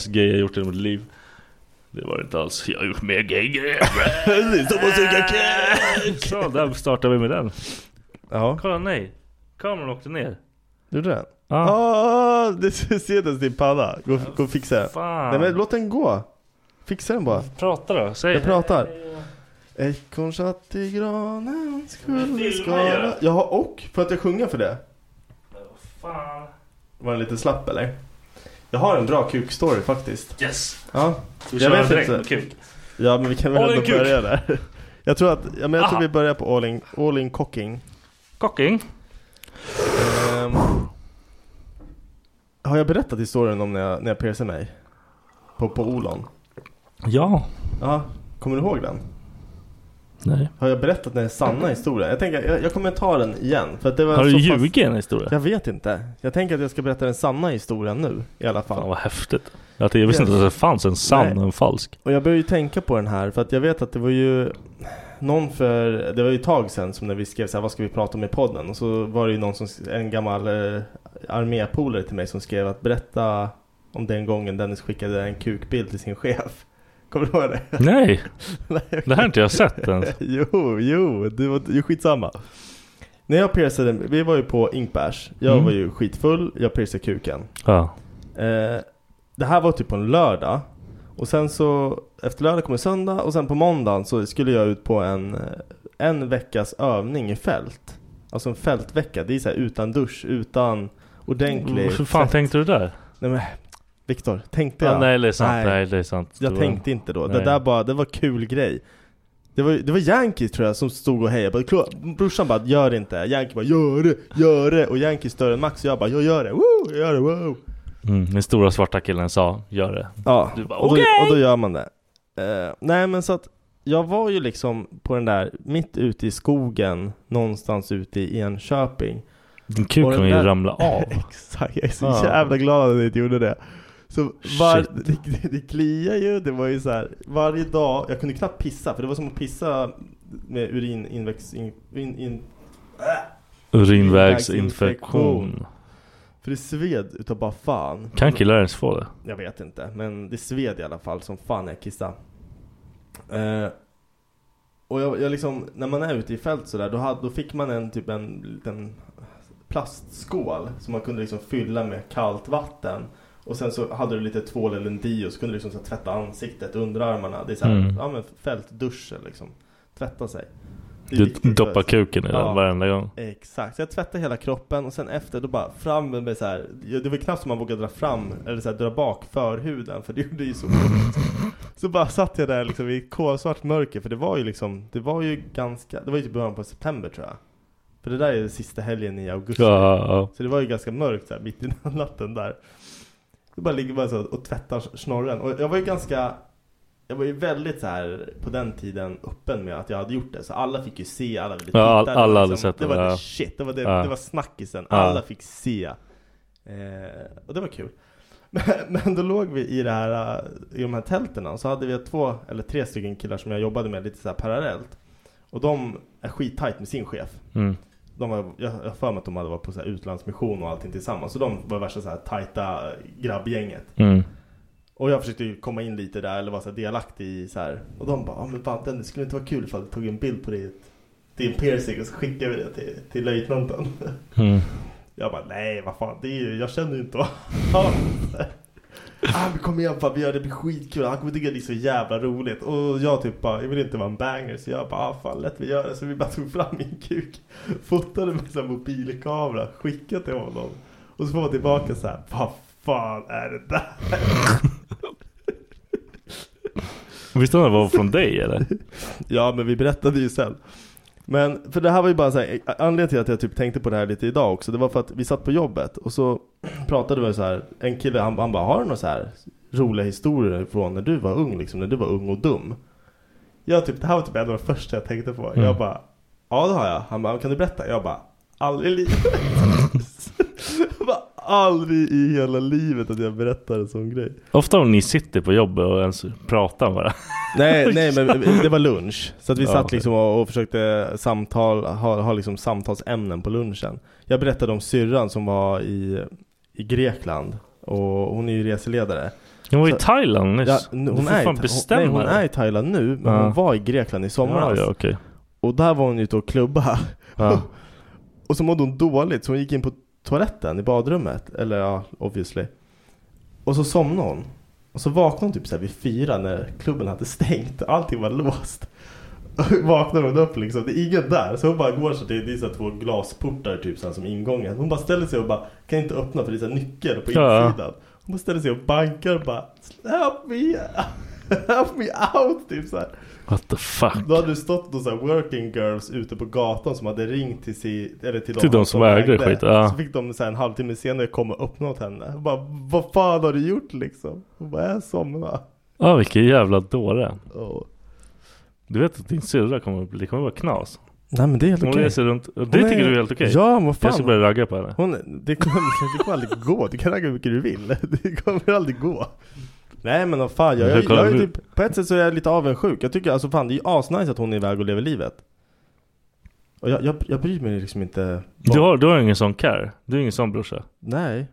Mest gay jag gjort i mitt liv. Det var det inte alls. Jag har gjort mer gay grejer. Som att suga kuk! Så, där startar vi med den. Ja, Kolla, nej. Kameran åkte ner. gjorde den? Ja. Ah, det ser den din panna. Gå, gå och fixa den. Nej men låt den gå. Fixa den bara. Prata då. Säg. Jag pratar. Ekorn satt i granen skulle skala. Jaha, och? Får jag inte sjunga för det? Fan. Var den lite slapp eller? Jag har en bra kukstory faktiskt. Yes. Ja, Ska vi Jag vet direkt inte. kuk? ja men vi kan väl All ändå börja där. Jag tror att, ja, men jag tror vi börjar på all in, all in cocking. Cocking. Ehm, har jag berättat historien om när jag, när jag piercade mig? På, på Olon? Ja. Ja, kommer du ihåg den? Nej. Har jag berättat den sanna historien? Jag tänker, jag, jag kommer ta den igen för att det var Har du ljugit en historia? Jag vet inte. Jag tänker att jag ska berätta den sanna historien nu i alla fall. Fan vad häftigt. Jag, visste inte att det fanns en sann och en falsk. Och jag börjar ju tänka på den här för att jag vet att det var ju någon för, det var ju ett tag sedan som när vi skrev så här, vad ska vi prata om i podden? Och så var det ju någon som, en gammal eh, armépolare till mig som skrev att berätta om den gången Dennis skickade en kukbild till sin chef. Kommer du ihåg det? Nej, Nej, det här har inte jag sett ens. jo, jo, det var ju skitsamma. När jag piercade, vi var ju på Inkbärs. Jag Mm. var ju skitfull, jag piercade kuken. Ja. Eh, det här var typ på en lördag. Och sen så, efter lördag kommer söndag och sen på måndagen så skulle jag ut på en, eh, en veckas övning i fält. Alltså en fältvecka, det är så utan dusch, utan ordentlig Hur fan tvätt. tänkte du där? Nej men, Viktor, tänkte jag? Ja, nej det är sant, Nej. nej, det är sant. Jag Det var- tänkte inte då. Det Nej. där bara, det var kul grej. Det var, det var Yankees tror jag som stod och hejade. Brorsan bara, gör det inte. Yankee bara, gör det, gör det. Och Yankee större än Max och jag bara, jag gör det, woo, gör det, wow. Mm, den stora svarta killen sa, gör det. Ja, Du bara, och, då, "Okej!" och då gör man det. Eh, nej men så att jag var ju liksom på den där, mitt ute i skogen, någonstans ute i Enköping. Din kuk kommer ju ramla av. Exakt, jag är så Ja. jävla glad att jag inte gjorde det. Så var, det, det, kliar ju, det var ju så här varje dag, jag kunde knappt pissa för det var som att pissa med urininväx... In, in, in, Urinvägsinfektion. för det sved utav bara fan. Kan killar ens få det? Jag vet inte, men det sved i alla fall som fan när jag kissade. Eh, och jag, jag liksom, när man är ute i fält sådär, då, hade, då fick man en typ en liten plastskål som man kunde liksom fylla med kallt vatten. Och sen så hade du lite tvål eller en dio så kunde du liksom så här tvätta ansiktet, underarmarna. Det är såhär, Mm. ja men fältduscher liksom. Tvätta sig. Du doppar kuken i den Ja. varenda gång. Exakt, så jag tvättade hela kroppen och sen efter då bara fram med så här. Det var knappt som man vågade dra fram eller så här, dra bak förhuden för det gjorde ju så ont. Så bara satt jag där liksom i kolsvart mörker för det var ju liksom Det var ju ganska, det var ju typ början på september tror jag För det där är sista helgen i augusti Ja, ja. Så det var ju ganska mörkt så här, mitt i natten där Jag bara ligger bara så och tvättar snorren. Och jag var ju ganska jag var ju väldigt så här på den tiden öppen med att jag hade gjort det. Så alla fick ju se, alla ville titta. Ja, var alla hade liksom- sett det det, var ja. shit, det var, det, Ja. det var snackisen. Alla fick se. Eh, Och det var kul. Men, men då låg vi i det här eh, I de här tälten Så hade vi två eller tre stycken killar som jag jobbade med lite så parallellt. Och de är skittajt med sin chef. Mm. De var, jag har för mig att de hade varit på så här utlandsmission och allting tillsammans. Så de var värsta så här tajta grabbgänget. Mm. Och jag försökte ju komma in lite där eller vara så delaktig i så här. Och de bara, ja men fan det skulle inte vara kul ifall du tog en bild på ditt din piercing och så skickade vi det till, till löjtnanten? Mm. Jag bara, nej vad fan, det är ju, jag känner ju inte honom Ah kom igen gör det, blir skitkul, han kommer tycka det är så jävla roligt. Och jag typ bara, jag vill inte vara en banger Så jag bara, ah, fan lätt vi gör det. Så vi bara tog fram min kuk Fotade med här mobilkamera, skickade till honom. Och så får man tillbaka så här, vad fan är det där? Visste han det var från dig eller? Ja men vi berättade ju sen Men för det här var ju bara så här, anledningen till att jag typ tänkte på det här lite idag också Det var för att vi satt på jobbet och så pratade vi så här En kille han, han bara, har du några så här roliga historier från när du var ung liksom, när du var ung och dum? Jag typ, det här var typ en av de första jag tänkte på Mm. Jag bara, ja det har jag Han bara, kan du berätta? Jag bara, aldrig i livet aldrig i hela livet att jag berättar en sån grej Ofta om ni sitter på jobbet och ens pratar bara. Nej, nej men det var lunch. Så att vi Ja, satt liksom och, och försökte samtal, ha, ha liksom samtalsämnen på lunchen. Jag berättade om syrran som var i, i Grekland. Och hon är ju reseledare. Hon var i Så- Thailand nyss. Ja, n- du hon, får är i, fan bestämma hon, nej, hon är i Thailand nu, men Ja. hon var i Grekland i somras. Ja, ja, okej. Och där var hon ute och klubba. Ja. och så mådde hon dåligt, så hon gick in på toaletten i badrummet. Eller ja, obviously. Och så somnade hon. Och så vaknade hon typ så här vid fyra när klubben hade stängt. Allting var låst. Och vaknade hon upp liksom, det är ingen där. Så hon bara går så till, det är så två glasportar typ så här, som ingången. Hon bara ställer sig och bara, kan inte öppna för det är så här nyckel på insidan. Hon bara ställer sig och bankar och bara, help me, help me out typ så här. What the fuck? Då hade det stått några så här working girls ute på gatan som hade ringt till, si, eller till, Till de som ägde skit, ja. Så fick de så här en halvtimme senare komma och öppna åt henne. Jag bara, vad fan har du gjort liksom? Hon bara, jag somnade. Ja, vilken jävla dåre. Oh. Du vet att din syrra kommer, det kommer vara knas. Nej men det är helt Hon okej. reser runt. och Det Hon tycker är- du är helt okej? Ja, vad Jag ska fan. börja ragga på henne. Hon, det, kommer, det kommer aldrig gå. Du kan ragga hur mycket du vill. Det kommer aldrig gå. Nej men vad fan, jag, jag, jag är typ, på ett sätt så är jag lite avundsjuk. Jag tycker alltså fan det är ju asnice att hon är iväg och lever livet. Och jag, jag, jag bryr mig liksom inte. Du har, du har ingen sån care. Du är ingen sån brorsa. Nej.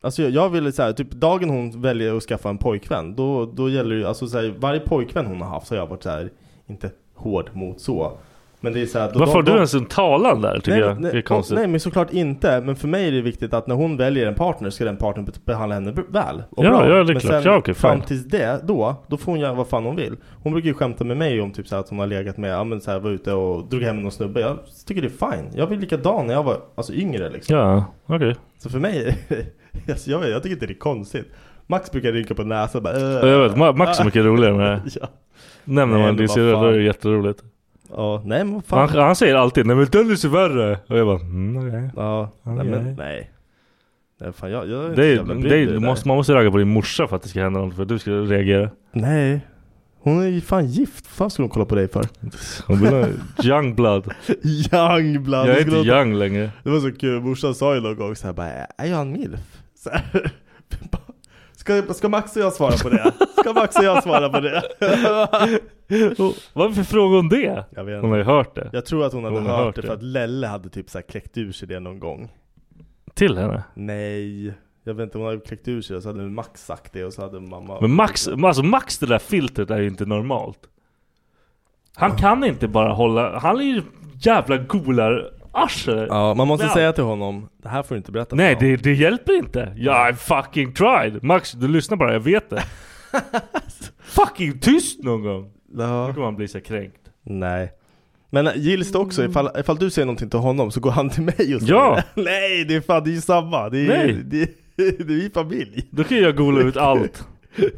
Alltså jag, jag ville säga typ dagen hon väljer att skaffa en pojkvän, då, då gäller det ju, alltså så här, varje pojkvän hon har haft så har jag varit så här, inte hård mot så. Men det är så här, då- Varför har du ens en talan där tycker nej, jag? nej, det är konstigt. Nej men såklart inte, men för mig är det viktigt att när hon väljer en partner ska den partnern be- behandla henne väl och Ja, bra. ja, det är klart. sen Ja, okej, fram tills det, då, då får hon göra vad fan hon vill. Hon brukar ju skämta med mig om typ så här, att hon har legat med, ja men så här, var ute och drog hem någon snubbe. Jag tycker det är fine. Jag var likadan när jag var alltså, yngre liksom. Ja, okej. Så för mig, alltså, jag, vet, jag tycker inte det är konstigt. Max brukar rynka på näsan bara Ja, Jag vet, Ma- Max är mycket roligare med det. ja. Nämner man men din syrra då är det jätteroligt. Ja, nej men vad fan. Han, han säger alltid nej men Dennis är värre. Och jag bara mm, okej. Ja, nej Okej. men nej. nej fan, jag, jag är Det är, det är, du måste, man måste ragga på din morsa för att det ska hända något för att du ska reagera. Nej. Hon är ju fan gift. Vad fan skulle hon kolla på dig för? Hon vill ha young blood. young blood. Jag är inte young längre. Det var så kul. Morsan sa ju någon gång så här bara, är jag en milf? Så här. Ska, ska Max och jag svara på det? Ska Max och jag svara på det? Och Vad är det för fråga om det? Jag vet Hon har ju hört det. Jag tror att hon hade Hon har hört, hört det det. för att Lelle hade typ så här kläckt ur sig det någon gång Till henne. Nej Jag vet inte, hon hade kläckt ur sig och så hade Max sagt det och så hade mamma Men Max, alltså Max det där filtret är ju inte normalt. Han kan inte bara hålla, han är ju jävla golar arsle. Ja, man måste Men- säga till honom Det här får du inte berätta Nej för det, det hjälper inte. Jag I fucking tried. Max du lyssnar bara, jag vet det. fucking tyst någon gång. Nu ja. kommer han bli så kränkt. Nej Men gills det också, ifall, ifall du säger någonting till honom så går han till mig och säger Ja. det Nej det är fan, det är ju samma Det är, Nej. Det, är, det är vi familj Då kan jag gola ut allt.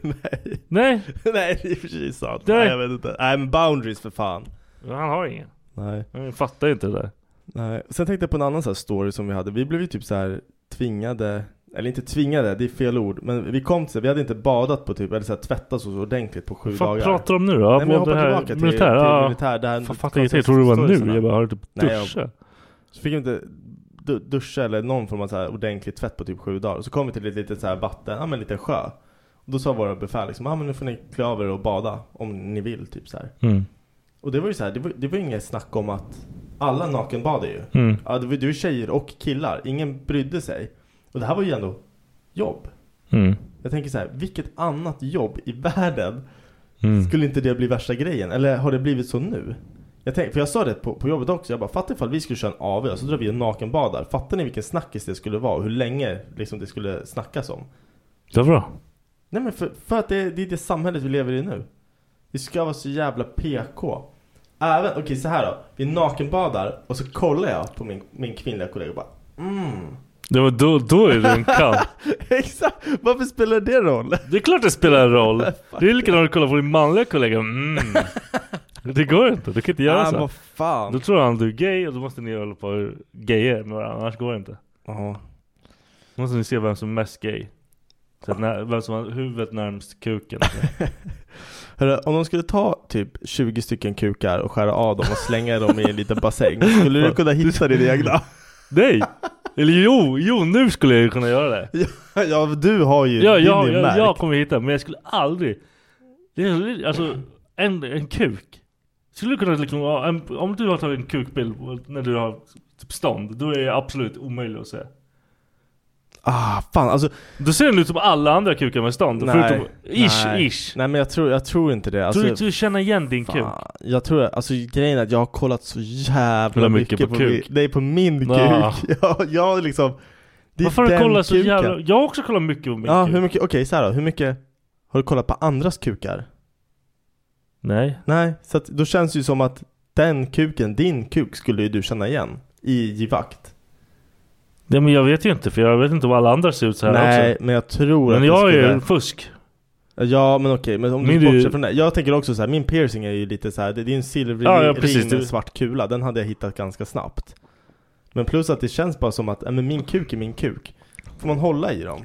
Nej Nej, Nej det är precis sant Nej. Nej jag vet inte Nej men boundaries för fan han har ingen. Nej Han fattar inte det där. Nej, sen tänkte jag på en annan så här story som vi hade. Vi blev ju typ så här tvingade, eller inte tvingade, det är fel ord, men vi kom till, vi hade inte badat på typ, eller så här tvättat oss ordentligt på sju Vad dagar. pratar du om nu då? Nej men jag hoppar tillbaka till militär, till ja. militär där Fan, fattar ingenting, jag trodde det var nu. Jag bara, har du typ Nej, jag- duscha? Så fick vi inte du- duscha eller någon form av så här ordentlig tvätt på typ sju dagar. Så kom vi till ett litet så här vatten, ja men en liten sjö. Och då sa våra befäl liksom, ja men nu får ni klä av er och bada om ni vill typ så här. Mm. Och det var ju så här, det var, det var inget snack om att alla nakenbadar ju. Mm. Ja, det var, det var tjejer och killar. Ingen brydde sig. Och det här var ju ändå jobb. Mm. Jag tänker så här, vilket annat jobb i världen Mm. skulle inte det bli värsta grejen? Eller har det blivit så nu? Jag tänk, för jag sa det på, på jobbet också, jag bara fattar ifall vi skulle köra en AV och så drar vi en nakenbadar. Fattar ni vilken snackis det skulle vara? och Hur länge liksom det skulle snackas om? Det var bra. Nej men för, för att det, det är det samhället vi lever i nu. Vi ska vara så jävla PK. Även, okej så här då. Vi nakenbadar och så kollar jag på min, min kvinnliga kollega och bara mm. Det var då, då är du en kall. Exakt! Varför spelar det roll? Det är klart det spelar roll. Det är likadant att kolla på din manliga kollega. Mm. Det går inte, du kan inte göra ah, så. fan. Då tror han du är gay och då måste ni hålla på gayer med varandra, annars går det inte. Ja. Då måste ni se vem som är mest gay. Så när, vem som har huvudet närmst kuken. Hörru, om de skulle ta typ 20 stycken kukar och skära av dem och slänga dem i en liten bassäng, skulle du kunna hitta din egna? Nej! Eller jo, jo nu skulle jag ju kunna göra det. Ja, ja du har ju Ja, din jag, är jag, märkt. jag kommer hitta, men jag skulle aldrig är, Alltså, en, en kuk Skulle du kunna liksom, ja, en, om du har tagit en kukbild när du har typ stånd Då är det absolut omöjligt att se Ah, fan alltså Då ser den ut som alla andra kukar med stånd, förutom ish, nej. ish Nej men jag tror, jag tror inte det alltså, Tror du inte du känner igen din kuk? fan, Jag tror, alltså grejen är att jag har kollat så jävla mycket, mycket på min, kuk. Nej på min Ah. kuk Jag, jag liksom det Varför har du kollat så jävla... Jag har också kollat mycket på min Ja, kuk hur mycket, okej så här då, hur mycket Har du kollat på andras kukar? Nej Nej, så att då känns det ju som att den kuken, din kuk skulle ju du känna igen i givakt Nej men jag vet ju inte, för jag vet inte om alla andra ser ut så här Nej, också men jag tror Men att jag det är skulle... ju fusk Ja men okej, men om du är bortser från det. Jag tänker också så här, min piercing är ju lite så här, det det är en silvrig Ja, ja, ring med en Det- svart kula, den hade jag hittat ganska snabbt. Men plus att det känns bara som att, ja, men min kuk är min kuk. Får man hålla i dem?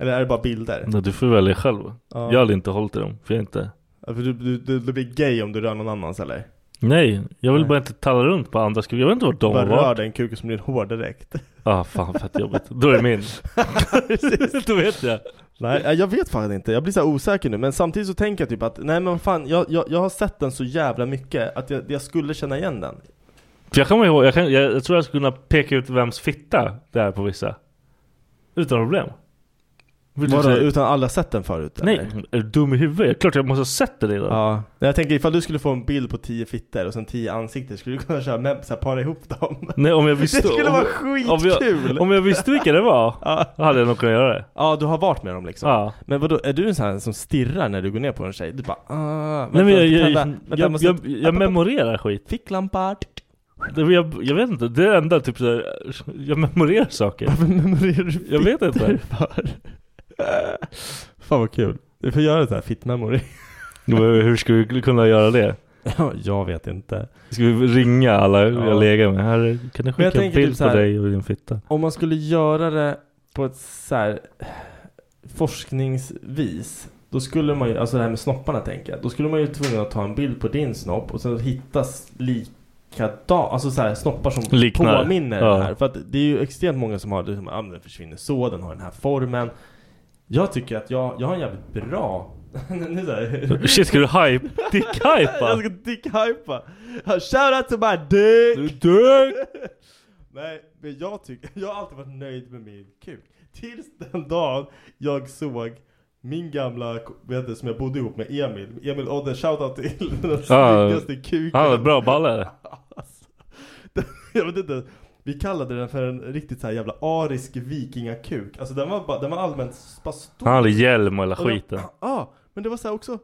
Eller är det bara bilder? Nej, Du får välja själv Ja. Jag hade inte hållit i dem, för jag är inte Ja, för du, du, du, du blir gay om du rör någon annans eller? Nej, jag vill Nej. bara inte talla runt på andras kuk Jag vet inte vart de bara har rör varit den kuken som blir hård direkt. Ah fan fett jobbigt, då är det min Då vet jag Nej, ja, jag vet fan inte. Jag blir så osäker nu. Men samtidigt så tänker jag typ att, nej men fan, jag, jag, jag har sett den så jävla mycket att jag, jag skulle känna igen den. För jag kommer ihåg, jag, kan, jag, jag tror jag skulle kunna peka ut vems fitta det är på vissa Utan problem Vadå, säga- utan alla sett den förut? Nej, eller? är du dum i huvudet? Klart jag måste ha sett det redan Ja, Nej, jag tänker ifall du skulle få en bild på tio fitter och sen tio ansikten, skulle du kunna köra med, så här, para ihop dem? Nej om jag visste Det skulle om, vara om jag, skitkul! om jag visste vilka det var Ja. Hade jag nog kunnat göra det Ja, du har varit med dem liksom? Ja Men vadå, är du en sån här som stirrar när du går ner på en tjej? Du bara ah, Nej men jag, jag, vänta, jag, vänta, jag, måste- jag, jag memorerar skit Ficklampa! jag, jag vet inte, det är det enda typ såhär, Jag memorerar saker Varför memorerar du Jag vet inte. för? Fan vad kul Du får göra så här fit memory Hur ska vi kunna göra det? Ja, jag vet inte Ska vi ringa alla Ja. jag legat med? Här, kan du skicka en tänker bild typ så på här- dig och din fitta? Om man skulle göra det på ett så här forskningsvis Då skulle man ju, alltså det här med snopparna tänker jag Då skulle man ju tvungen att ta en bild på din snopp och sen hittas likadant Alltså så här snoppar som Liknar. påminner Ja. det här För att det är ju extremt många som har det som, ja men den försvinner så, den har den här formen Jag tycker att jag, jag har en jävligt bra... nu så här. Shit, ska du hype? Dick-hypa? jag ska dick-hypa! Shout out to my dick! Dick! Nej, men jag tycker, jag har alltid varit nöjd med min kuk. Tills den dagen jag såg min gamla, vet du, som jag bodde ihop med Emil. Emil Odde, shoutout till den snyggaste kuken. Han har bra balle. Alltså, jag vet inte, vi kallade den för en riktigt så här jävla arisk vikingakuk. Alltså den var, bara, den var allmänt bara stor. Han hade hjälm och hela skiten. Ja, men det var så här också,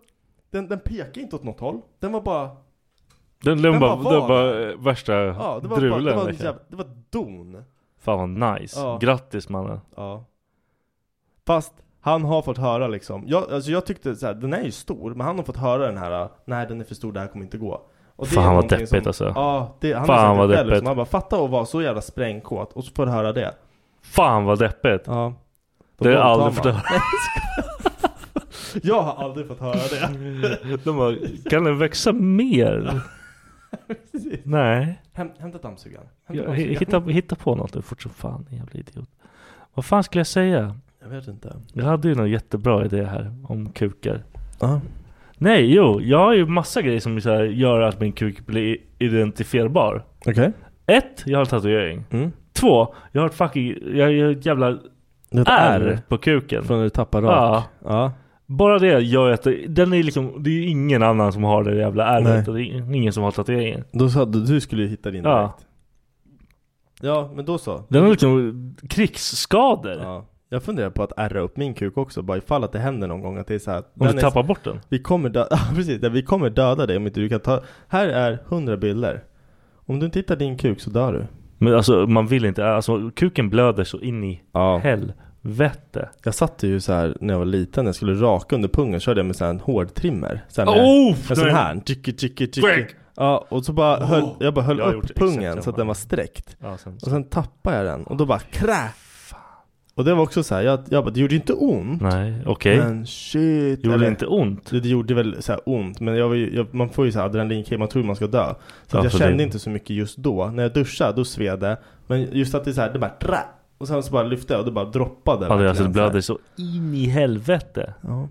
den, den pekade inte åt något håll. Den var bara, Den, den, Den bara, bara den var bara eh, värsta ja det var, bara, drulen. det var, liksom. jävla, det var don. Fan vad nice. Ja. Grattis mannen. Ja. Fast han har fått höra liksom, jag, alltså jag tyckte så här, den är ju stor, men han har fått höra den här Nej den är för stor, det här kommer inte gå och det Fan, vad deppigt som, alltså. Ja, det, han Fan, vad deppigt. liksom. Han bara, fatta att vara så jävla sprängkåt och så får du höra det Fan vad deppigt. Ja Det har jag aldrig fått höra. Jag har aldrig fått höra det De bara, kan den växa mer? Nej. Häm, Hämta dammsugaren Hämta Jag, dammsugaren. hitta, hitta på något nu fort som fan, jävla idiot. Vad fan skulle jag säga? Jag vet inte Jag hade ju någon jättebra idé här om kukar. Ja Nej, jo, jag har ju massa grejer som så här, gör att min kuk blir identifierbar. Okej Ett, jag har tatuering. mm. Två, jag har ett fucking, jag har ett jävla ett R R på kuken. Från när du tappar rak Ja. ja Bara det gör ju att det, den är liksom, det är ju ingen annan som har det jävla Nej. ärret och det är ingen som har tatueringen. Då sa du, du skulle ju hitta din Ja. direkt Ja, men då så Den har liksom krigsskador. Ja. Jag funderar på att ärra upp min kuk också, bara ifall att det händer någon gång att det är så här. Om du är tappar bort den. Vi kommer döda, ja, precis, vi kommer döda dig om inte du kan ta Här är 100 bilder Om du inte hittar din kuk så dör du Men alltså man vill inte, alltså kuken blöder så in i Ja helvete. Jag satt ju så här när jag var liten, när jag skulle raka under pungen körde jag med så här en hårdtrimmer så här med, Oh! En sån här, tjicki tjicki tjicki! Ja, och så bara höll, jag bara höll Jag upp pungen så att den var sträckt Ja, sen, Och sen tappade jag den, och då bara krä! Och det var också så här, jag, jag bara, det gjorde inte ont Nej, okej. Men shit Gjorde det inte ont? Det, det gjorde väl så ont, men jag var ju, jag, man får ju så här adrenalinkick, man tror man ska dö Så jag kände inte så mycket just då När jag duschade, då sved det Men just att det är så här, det bara trä Och sen så bara lyfte jag och det bara droppade Ja, det, alltså blöder så in i helvete. Ja.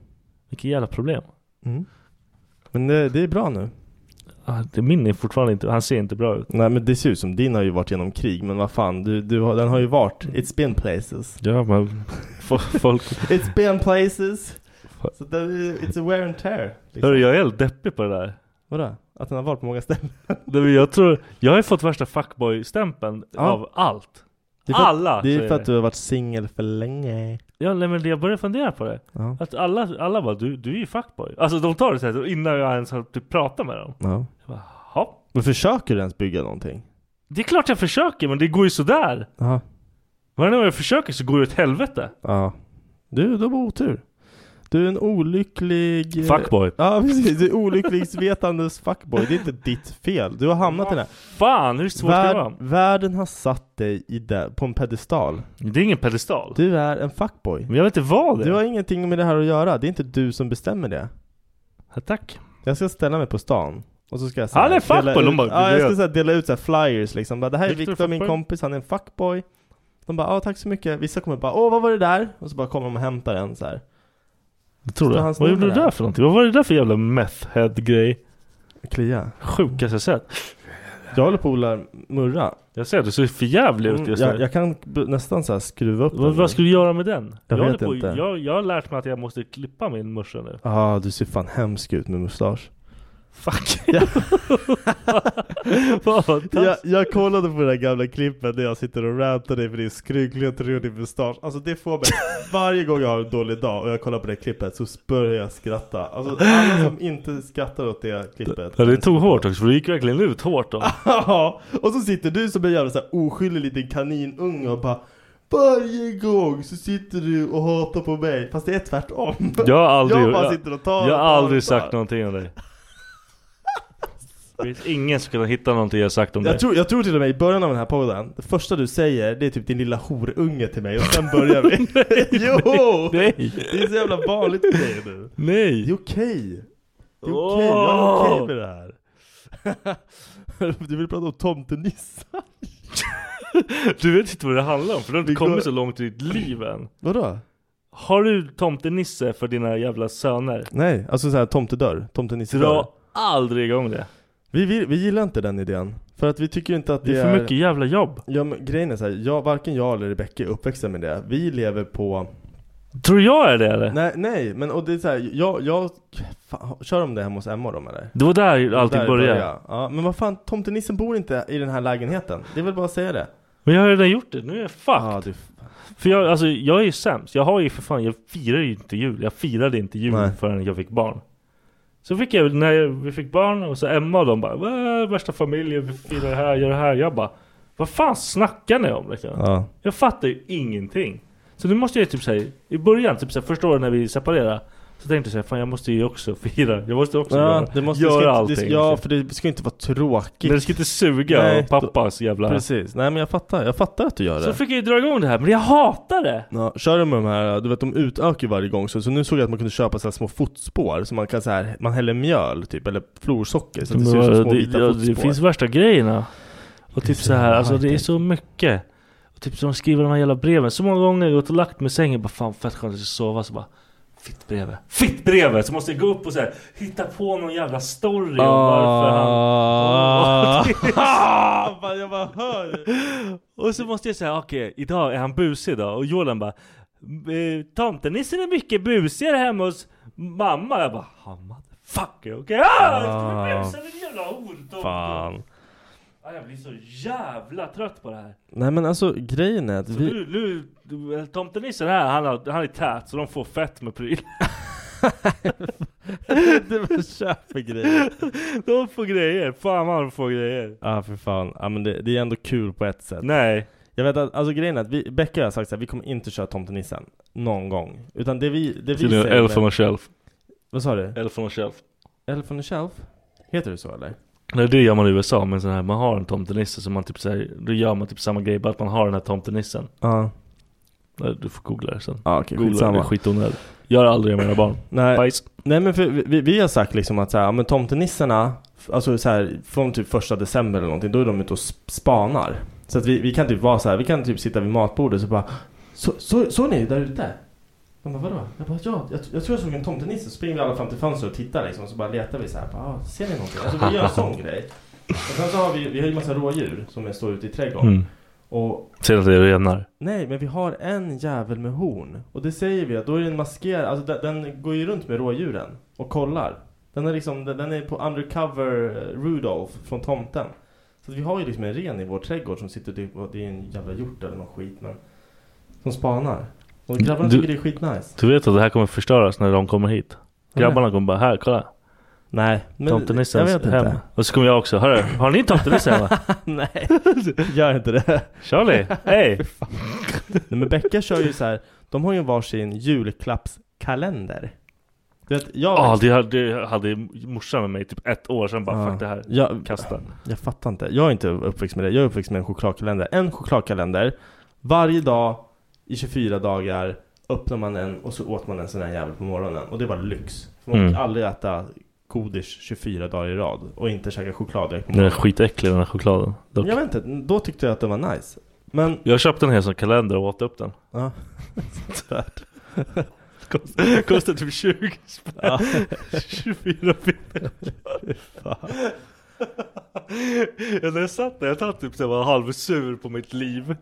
Vilket jävla problem. Mm. Men det, det är bra nu min är fortfarande inte, han ser inte bra ut. Nej men det ser ut som din har ju varit genom krig Men vad fan, du, du har, den har ju varit It's been places Ja men fo- folk... It's been places Så det, it's a wear and tear liksom. Hörru, jag är helt deppig på det där. Vadå? Att den har varit på många ställen? Men jag tror, jag har ju fått värsta fuckboy-stämpeln Ja. av allt. Det för Alla! Det är för att du har varit singel för länge Ja nej, men jag börjar fundera på det. Ja, Att alla, alla bara, du, du är ju fuckboy. Alltså de tar det så här innan jag ens har typ pratat med dem. ja. Jag bara. Men försöker du ens bygga någonting? Det är klart jag försöker men det går ju sådär. Ja Varje gång jag försöker så går det åt helvete. Ja Du, du har otur Du är en olycklig eh, Fuckboy. Ja precis, du är olyckligsvetandes fuckboy Det är inte ditt fel, du har hamnat i det här Fan hur svårt ska det vara? Värld, Världen har satt dig i det, på en pedestal Det är ingen pedestal. Du är en fuckboy Men jag vet inte vad det Du har ingenting med det här att göra, det är inte du som bestämmer det Ja, tack. Jag ska ställa mig på stan och så ska jag Han är fuckboy, ut, bara, Ja jag ska så här, dela ut så här flyers liksom bara, Det här är Victor Viktor min fuckboy. kompis, han är en fuckboy De bara, ja tack så mycket Vissa kommer bara, åh vad var det där? Och så bara kommer de och hämtar en så här. Jag tror det. hans Vad gjorde du där? för någonting? Vad var det där för jävla meth head grej? Klia Sjukaste jag sett. Jag håller på att odla murra Jag ser du ser för jävlig ut Mm, just jag, nu. jag kan b- nästan så här skruva upp Vad, den vad ska du göra med den? Jag håller vet på, inte. Jag, jag har lärt mig att jag måste klippa min morsa nu. Ja, ah, du ser fan hemsk ut med mustasch Fuck. Jag, jag kollade på det där gamla klippet där jag sitter och rantar dig för din skrynklighet och din mustasch. Alltså det får mig, varje gång jag har en dålig dag och jag kollar på det klippet så börjar jag skratta. Alltså alla som inte skrattar åt det klippet. Ja, det tog hårt också för det gick verkligen ut hårt då. Ja, och så sitter du som en jävla så här oskyldig liten kaninunge och bara varje gång så sitter du och hatar på mig. Fast det är tvärtom. Jag har aldrig, Jag bara sitter och tar jag har aldrig sagt någonting om dig. Det finns ingen som kan hitta någonting jag sagt om dig. Jag tror, jag tror till och med i början av den här podden, det första du säger det är typ din lilla horunge till mig och sen börjar vi Jo! Nej! Det är så jävla vanligt för dig nu Nej! Det är okej Det är okej, jag är okej med det här Du vill prata om tomtenissar? Du vet inte vad det handlar om för du har inte kommit så långt i ditt liv än. Vadå? Har du tomtenisse för dina jävla söner? Nej, alltså såhär tomtedörr, tomtenissedörr. Dra aldrig igång det. Vi, vi, vi gillar inte den idén. För att vi tycker inte att det, Det är för mycket jävla jobb. Ja men grejen är såhär, jag, varken jag eller Rebecca är uppväxta med det. Vi lever på Tror jag är det eller? Nej, nej, men och det är såhär, jag, jag fan, Kör de det hemma hos Emma de eller? Det var där allting Där började. Ja, men vad fan, tomtenissen bor inte i den här lägenheten. Det är väl bara att säga det. Men jag har redan gjort det, nu är jag fucked. Ja, du, För jag, alltså, jag är ju sämst. Jag har ju för fan, jag firar ju inte jul. Jag firade inte jul Nej. förrän jag fick barn. Så fick jag, när jag, vi fick barn och så Emma och de bara "Vad, Värsta familjen, vi firar det här, gör det här. Jag bara Vad fan snackar ni om liksom? ja. Jag fattar ju ingenting. Så nu måste jag typ säga, i början, typ såhär, första året när vi separerade Så tänkte jag såhär, fan jag måste ju också fira. Jag måste också Ja, göra, det måste, göra allting. inte- det, ja, för det ska inte vara tråkigt. Men det ska inte suga Nej, pappas jävla... Precis, nej men jag fattar, jag fattar att du gör det. Så fick jag ju dra igång det här, men jag hatar det! Ja, kör du med de här, du vet de utökar ju varje gång så, så nu såg jag att man kunde köpa så små fotspår så man kan så här, man häller mjöl typ eller florsocker så att det ser ut som små det, vita ja, fotspår. det finns värsta grejerna. Och typ så så här, alltså det är så mycket. Och typ så de skriver de här jävla breven. Så många gånger jag gått och lagt mig i sängen bara fan fett skönt att sova. Så bara Fittbrevet. Fittbrevet! Så måste jag gå upp och så här, hitta på någon jävla story om varför han... Ah. Fan, jag bara hör! Och så måste jag säga okej, idag är han busig idag. Och Jordan bara eh, Tomtenissen är mycket busigare hemma hos mamma. Jag bara ah, motherfucker, okej? Ah, jag ska bli Ah, busig, jävla horunge. Fan. Ah, jag blir så jävla trött på det här. Nej men alltså grejen är att Så vi... nu, nu, du, tomtenissen här, han, har, han är tät så de får fett med pryl. du bara köper grejer. de får grejer, fan vad de får grejer. Ja för fan, ja men det, det är ändå kul på ett sätt. Nej. Jag vet att, alltså grejen är att vi, Becka har sagt så här, vi kommer inte köra tomtenissen Någon gång Utan det vi, det vi Till säger Elf on med- a shelf. Vad sa du? Elf on a shelf. Elf on a shelf? Heter det så eller? Nej det gör man i USA, men så här, man har en tomtenisse så man typ säger, då gör man typ samma grej, bara att man har den här tomtenissen. Ja Du får googla det sen. Ja okej, Googla det, det är skitsamma skitonödigt. Gör aldrig med mina barn. Nej, Bajs. nej men för vi, vi har sagt liksom att så här, ja, men tomtenisserna Alltså så här, från typ första december eller någonting, då är de ute och sp- spanar Så att vi, vi kan typ vara så här, vi kan typ sitta vid matbordet så bara Så, så, såg ni där ute? De bara vadå? Jag bara ja, jag, jag tror jag såg en tomtenisse, så springer vi alla fram till fönstret och tittar liksom, så bara letar vi så här, bara, ah, ser ni någonting? Alltså vi gör en sån grej Och sen så har vi, vi har ju massa rådjur som står ute i trädgården Mm. Och Ser att det är renar. Nej, men vi har en jävel med horn. Och det säger vi att då är den maskerad, alltså den, den går ju runt med rådjuren och kollar. Den är liksom, den, den är på undercover eh, Rudolph från tomten. Så vi har ju liksom en ren i vår trädgård som sitter typ, det är en jävla hjort eller någon skit men Som spanar. Och grabbarna Du- tycker det är skitnice. Du vet att det här kommer förstöras när de kommer hit. Grabbarna kommer bara, här kolla. Nej, men Tomtenissens jag vet hem. inte. Och så kommer jag också, hörru, har ni tomtenisse hemma? Nej, gör inte det. Charlie, hej! Nej men Becka kör ju så här. de har ju varsin julklappskalender. Du vet, jag Ja, det hade, det hade morsan med mig typ ett år sedan bara, Ja. fuck det här. Ja, Kasta. Jag fattar inte. Jag är inte uppväxt med det. Jag är uppväxt med en chokladkalender. En chokladkalender. Varje dag i 24 dagar öppnar man en och så åt man en sån här jävel på morgonen. Och det var lyx. För man Mm. fick aldrig äta godis 24 dagar i rad. Och inte käka choklad direkt på Den är morgonen. skitäcklig den här chokladen. Dock. Jag vet inte, då tyckte jag att det var nice. Men... Jag köpte en hel sån kalender och åt upp den. Ja. Tvärt. Kostar, kostar typ 20 spänn. Ja. 24 pinnar. ja, när jag satt där, jag satt typ så jag var halvsur på mitt liv.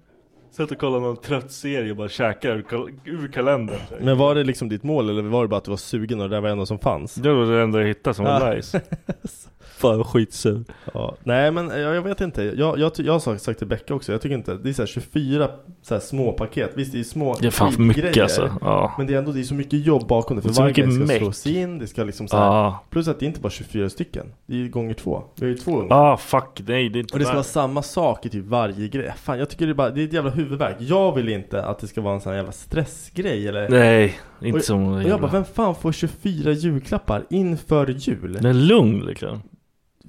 Satt och kollade någon trött serie och bara käkade ur, kal- ur kalendern. Men var det liksom ditt mål eller var det bara att du var sugen och det där var det enda som fanns? Det var det enda jag hittade som var Ja. nice. Fan skitsur. Ja, nej men jag, jag vet inte. Jag, jag, jag har sagt, sagt till Becka också, jag tycker inte, det är så här 24 så här små paket. Visst det är små Det är fan för mycket skitgrejer, alltså. Ja. Men det är ändå det är så mycket jobb bakom det. För Det varje grej ska meck. slås in, det ska liksom så här, Ja. Plus att det är inte bara 24 stycken. Det är ju gånger två. Vi har ju två ungar. Ah fuck, nej det är inte Och det ska värt. vara samma sak i typ varje grej. Fan jag tycker det är bara, det är ett jävla huvudvärk. Jag vill inte att det ska vara en sån här jävla stressgrej eller Nej, inte och, som och jag bara, vem fan får 24 julklappar inför jul? Är lugn liksom.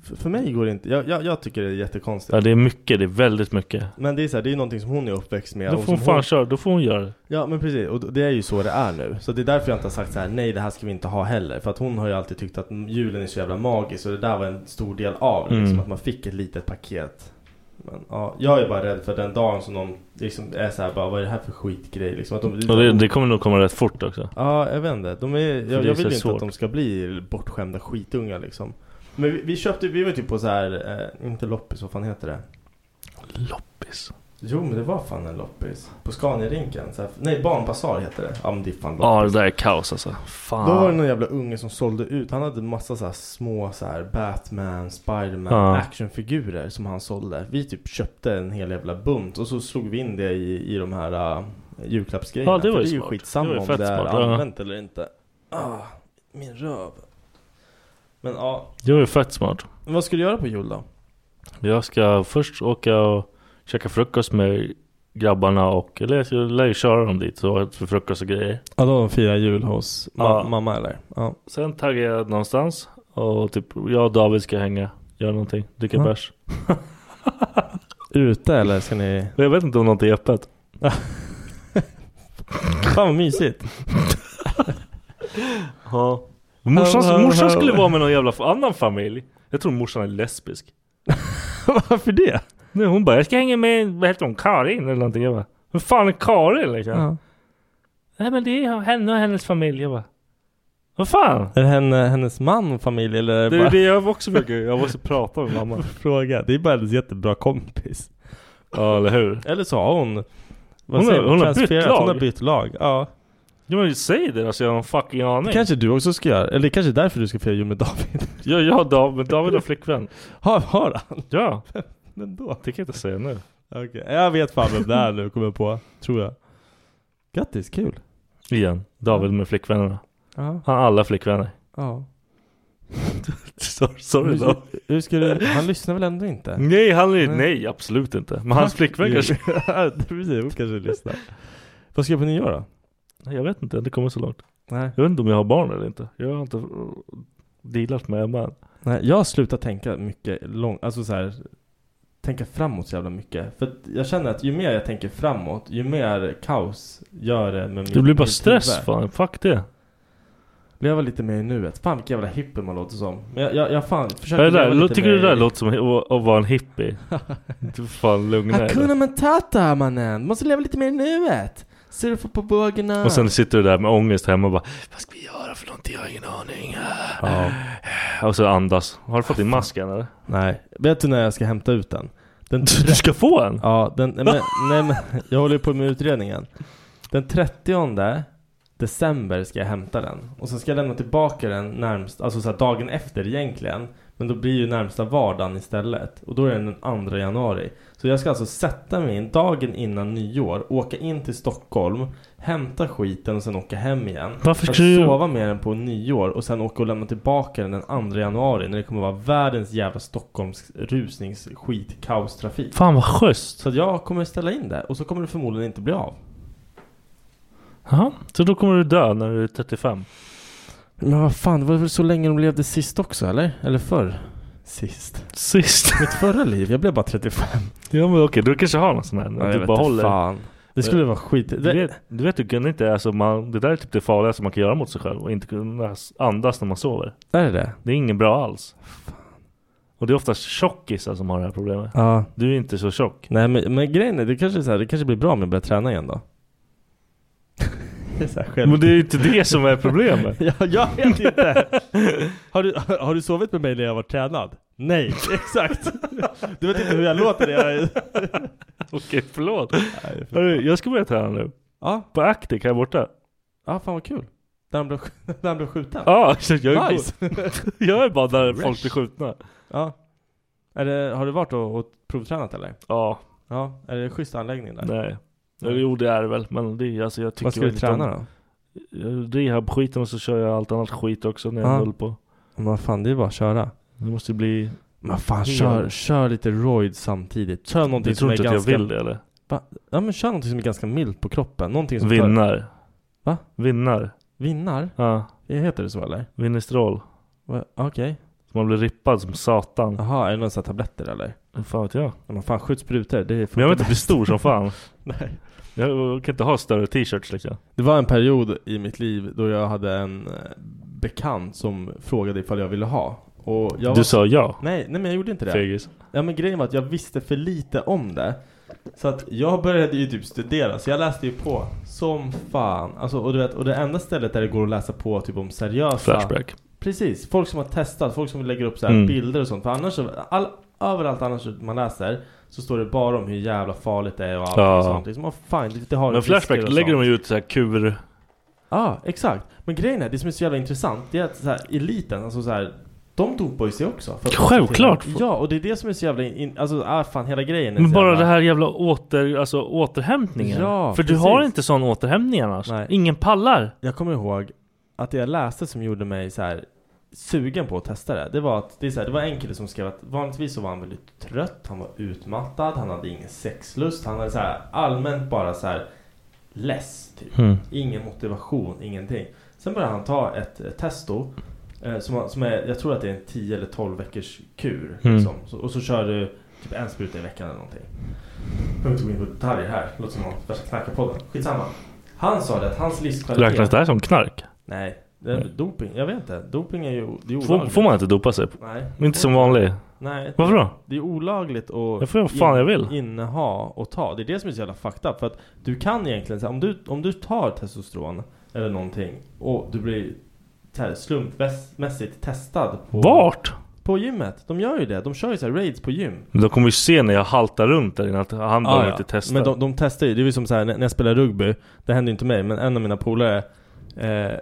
För, för mig går det inte, jag, jag, jag tycker det är jättekonstigt. Ja det är mycket, det är väldigt mycket. Men det är så här, det är någonting som hon är uppväxt med Då får hon fan köra, då får hon göra det. Ja men precis, och det är ju så det är nu. Så det är därför jag inte har sagt så här: nej det här ska vi inte ha heller. För att hon har ju alltid tyckt att julen är så jävla magisk och det där var en stor del av det. Liksom, Mm. att man fick ett litet paket. Men ja, jag är bara rädd för den dagen som de liksom är så här bara, vad är det här för skitgrej liksom? Att de, Och det, det kommer nog komma rätt fort också. Ja, jag vet inte. De är, jag, jag vill inte svårt. att de ska bli bortskämda skitungar liksom. Men vi, vi köpte, vi var typ på så här, eh, inte loppis, vad fan heter det? Loppis. Jo men det var fan en loppis. På Scania-rinken. Nej, Barnbasar heter det. Ja men det är fan Ja loppis. det där är kaos alltså. Fan. Då var det någon jävla unge som sålde ut. Han hade massa så här små så här Batman, Spiderman, Ja. actionfigurer som han sålde. Vi typ köpte en hel jävla bunt och så slog vi in det i, i de här uh, julklappsgrejerna. Ja, det var För ju det är ju smart. skitsamma Det om det är smart, ja. använt eller inte. Ah, min röv. Men ja, Det var ju fett smart. vad ska du göra på jul då? Jag ska först åka och käka frukost med grabbarna och eller jag lär ju köra dem dit så för frukost och grejer. Ja, då firar jul hos ma- Ja. mamma eller? Ja. Sen taggar jag någonstans och typ jag och David ska hänga, göra någonting, dricka Ja. bärs. Ute eller ska ni? Men Jag vet inte om något är öppet. Fan vad mysigt. Ja. Morsan, morsan skulle vara med någon jävla annan familj. Jag tror morsan är lesbisk. Varför det? Nej, hon bara, jag ska hänga med, vad heter hon, Karin eller någonting. Jag bara, vem fan är Karin liksom? Ja. Nej men det är henne och hennes familj. Jag bara, vad fan? Är det henne, hennes man och familj eller är det Det är bara... det jag också försöker, jag måste prata med mamma. fråga. Det är bara hennes jättebra kompis. Ja eller hur? Eller så har hon... Vad Hon har- säger man? hon har bytt Transfererat. Hon har lag. bytt lag. Ja. Ja men säg det alltså, jag har en fucking aning. Det kanske du också ska göra. Eller det kanske är därför du ska fira jul med David. Ja, ja David, David har flickvän. Har, har han? Ja, Men då? det kan jag inte säga nu. Okej. Jag vet fan vem det är nu, kommer jag på. Tror jag. Grattis, kul. Igen, David med flickvännerna. Ja. Han har alla flickvänner. Ja. Sorry, sorry Hur, då. hur ska du... Han lyssnar väl ändå inte? Nej, han Nej. nej absolut inte. Men hans flickvän kanske. Precis, hon kanske lyssnar. Vad ska jag på nyår då? Jag vet inte, det kommer så långt. Nej. Jag vet inte om jag har barn eller inte. Jag har inte uh, dealat med Emma än. Nej, jag har slutat tänka mycket långt, alltså så här, tänka framåt så jävla mycket. För jag känner att ju mer jag tänker framåt, ju mer kaos gör det med min Det blir bara stress huvud. fan, fuck det. Leva lite mer i nuet. Fan vilken jävla hippie man låter som. Men jag, jag, jag fan försöker det där, leva lite tycker du det där låter som att, vara en hippie? du fan lugna Hakuna dig. Matata mannen! Måste leva lite mer i nuet! Surfa på vågorna! Och sen sitter du där med ångest hemma och bara Vad ska vi göra för någonting? Jag har ingen aning. Ja. Och så andas. Har du fått din mask än eller? Nej, vet du när jag ska hämta ut den? Den Du ska få en? Ja, den, nej, men, nej men jag håller ju på med utredningen. Den 30 december ska jag hämta den. Och sen ska jag lämna tillbaka den närmst, alltså så dagen efter egentligen. Men då blir ju närmsta vardagen istället. Och då är den den 2 januari. Så jag ska alltså sätta mig in dagen innan nyår, åka in till Stockholm, hämta skiten och sen åka hem igen. Varför ska du- sova med den på nyår och sen åka och lämna tillbaka den den 2 januari när det kommer vara världens jävla Stockholms rusningsskit kaostrafik. Fan vad schysst. Så jag kommer ställa in det och så kommer det förmodligen inte bli av. Jaha, så då kommer du dö när du är 35? Men vad fan, det var väl så länge de levde sist också eller? Eller förr? Sist? Sist? Mitt förra liv, jag blev bara 35. Ja men okej, du kanske har någon sån här. Ja, du bara håller. fan. Det skulle vara skit. Du Det, vet, du vet du kan inte, alltså man, det där är typ det farligaste man kan göra mot sig själv och inte kunna andas när man sover. är det det? Det är ingen bra alls. Och det är oftast tjockisar som har det här problemet. Ja. Du är inte så tjock. Nej men, men grejen är, det kanske, är så här, det kanske blir bra om jag börjar träna igen då. det är så här själv. Men det är ju inte det som är problemet. Ja, jag vet inte. Har du, har du sovit med mig när jag var tränad? Nej, exakt. Du vet inte hur jag låter när jag... Okej, förlåt. Nej, Hörru, jag ska börja träna nu. Ja, På Actic här borta. ja, fan vad kul. Där han blev, där han blev skjuten. Ja, så jag är, Nice. jag är bara där Fresh. folk blir skjutna. Ja. Är det, har du varit och, och provtränat eller? Ja, Ja. Är det schysst anläggning där? nej. Eller jo det är det väl, men det alltså jag tycker Vad ska du träna om- då? Rehab-skiten och så kör jag allt annat skit också när jag Ja. håller på. Men vad fan, det är bara att köra. Det måste bli... Men fan, kör, kör lite roid samtidigt. Kör någonting Du som tror är inte att ganska... jag vill det eller? Va? Ja men kör någonting som är ganska milt på kroppen. Någonting som tar... Vinnar. Va? Vinnar. Vinnar? Ja, heter det så eller? Vinnestrol. Okej. Så man blir rippad som satan. Jaha, är det några sådana tabletter eller? Fan vet jag? Ja, men fan skjut sprutor, det Men jag vill inte bli stor som fan. Nej. Jag kan inte ha större t-shirts liksom. Det var en period i mitt liv då jag hade en eh, bekant som frågade ifall jag ville ha. Och jag Du var... sa ja. Nej, nej men jag gjorde inte det. Fegis. Ja men grejen var att jag visste för lite om det. Så att jag började ju typ studera, så jag läste ju på som fan. Alltså, och du vet, och det enda stället där det går att läsa på typ om seriösa... Flashback. Precis, folk som har testat, folk som lägger upp så Mm. bilder och sånt. För annars, all, överallt annars man läser så står det bara om hur jävla farligt det är och allting Ja. sånt. Liksom, oh, fine, det, har Men Flashback och lägger de ju ut så här kur... Ja, exakt. Men grejen är, det som är så jävla intressant, det är att så här, eliten, alltså så här, de dopar ju sig också. Självklart. Ja, och det är det som är så jävla, in, alltså ah, fan hela grejen är Men bara jävla... det här jävla åter, alltså återhämtningen. Ja, För du precis. har inte sån återhämtning annars. Nej. Ingen pallar. Jag kommer ihåg att det jag läste som gjorde mig så här sugen på att testa det. Det var att det, är så här, det var en kille som skrev att vanligtvis så var han väldigt trött, han var utmattad, han hade ingen sexlust, han hade så här allmänt bara så här less typ. Mm. Ingen motivation, ingenting. Sen började han ta ett testo eh, som, som är, jag tror att det är en 10 eller 12 veckors kur. Mm. Liksom. Så, och så kör du typ en spruta i veckan eller någonting. Jag behöver inte gå in på detaljer här, låter som någon värsta knarkarpodden. Skitsamma. Han sa det att hans livskvalitet... Räknas det här som knark? Nej, Nej. doping. Jag vet inte. Doping är ju det är Får, får man inte dopa sig? Nej. Inte som vanlig? Nej. Varför då? Det är olagligt att Jag får fan jag vill. inneha och ta. Det är det som är så jävla fucked up. För att du kan egentligen, om, du, om du tar testosteron eller någonting och du blir här, slumpmässigt testad på, Vart? på gymmet. De gör ju det. De kör ju så raids på gym. Men de kommer ju se när jag haltar runt där inne att han Ah, inte testa. Men de, de testar ju, det är ju som så här när jag spelar rugby, det hände ju inte mig, men en av mina polare, eh,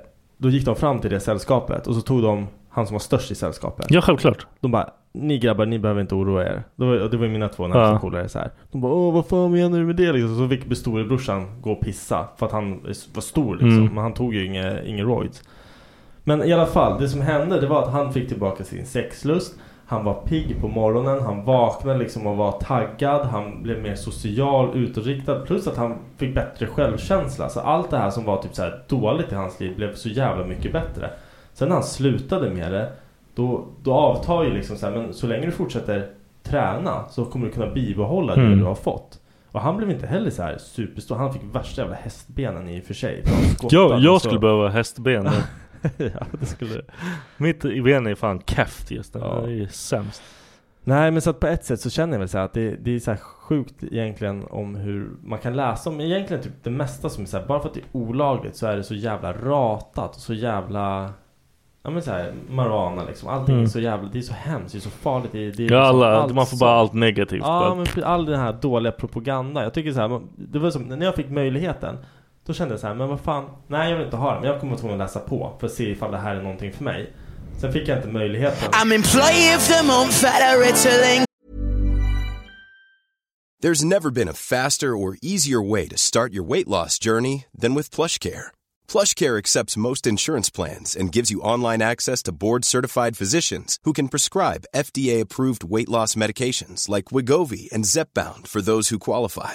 då gick de fram till det sällskapet och så tog de han som var störst i sällskapet. Ja, självklart. De bara, ni grabbar, ni behöver inte oroa er. Det var, det var mina två närmsta Ja. polare så här. De bara, åh vad fan menar du med det liksom? Så fick storebrorsan gå och pissa för att han var stor liksom. Mm. Men han tog ju inga, ingen roids. Men i alla fall, det som hände det var att han fick tillbaka sin sexlust. Han var pigg på morgonen, han vaknade liksom och var taggad. Han blev mer social, utåtriktad. Plus att han fick bättre självkänsla. Så allt det här som var typ så dåligt i hans liv blev så jävla mycket bättre. Sen när han slutade med det, då, då avtar ju liksom så här, men så länge du fortsätter träna så kommer du kunna bibehålla det Mm. du har fått. Och han blev inte heller så här superstor. Han fick värsta jävla hästbenen i och för sig. Jag, jag så- skulle behöva hästben. ja, det skulle Mitt ben är fan keft just nu. Ja. Det är ju sämst. Nej men så att på ett sätt så känner jag väl så att det, det är så här sjukt egentligen om hur man kan läsa om egentligen typ det mesta som är så här, bara för att det är olagligt så är det så jävla ratat och så jävla Ja men såhär, marijuana liksom, allting Mm. är så jävla, det är så hemskt, det är så farligt, det det är Ja, liksom alla, allt man får bara allt negativt. Ja bara. men all den här dåliga propaganda, jag tycker så här, det var som, när jag fick möjligheten Då kände jag så här, men vad fan, nej jag vill inte ha det, men jag kommer att tvungen att läsa på för att se ifall det här är någonting för mig Sen fick jag inte möjligheten I'm employee of the month at a Ritalin. There's never been a faster or easier way to start your weight loss journey than with PlushCare. PlushCare accepts most insurance plans and gives you online access to board-certified physicians who can prescribe FDA-approved weight loss medications like Wigovi and Zepbound for those who qualify.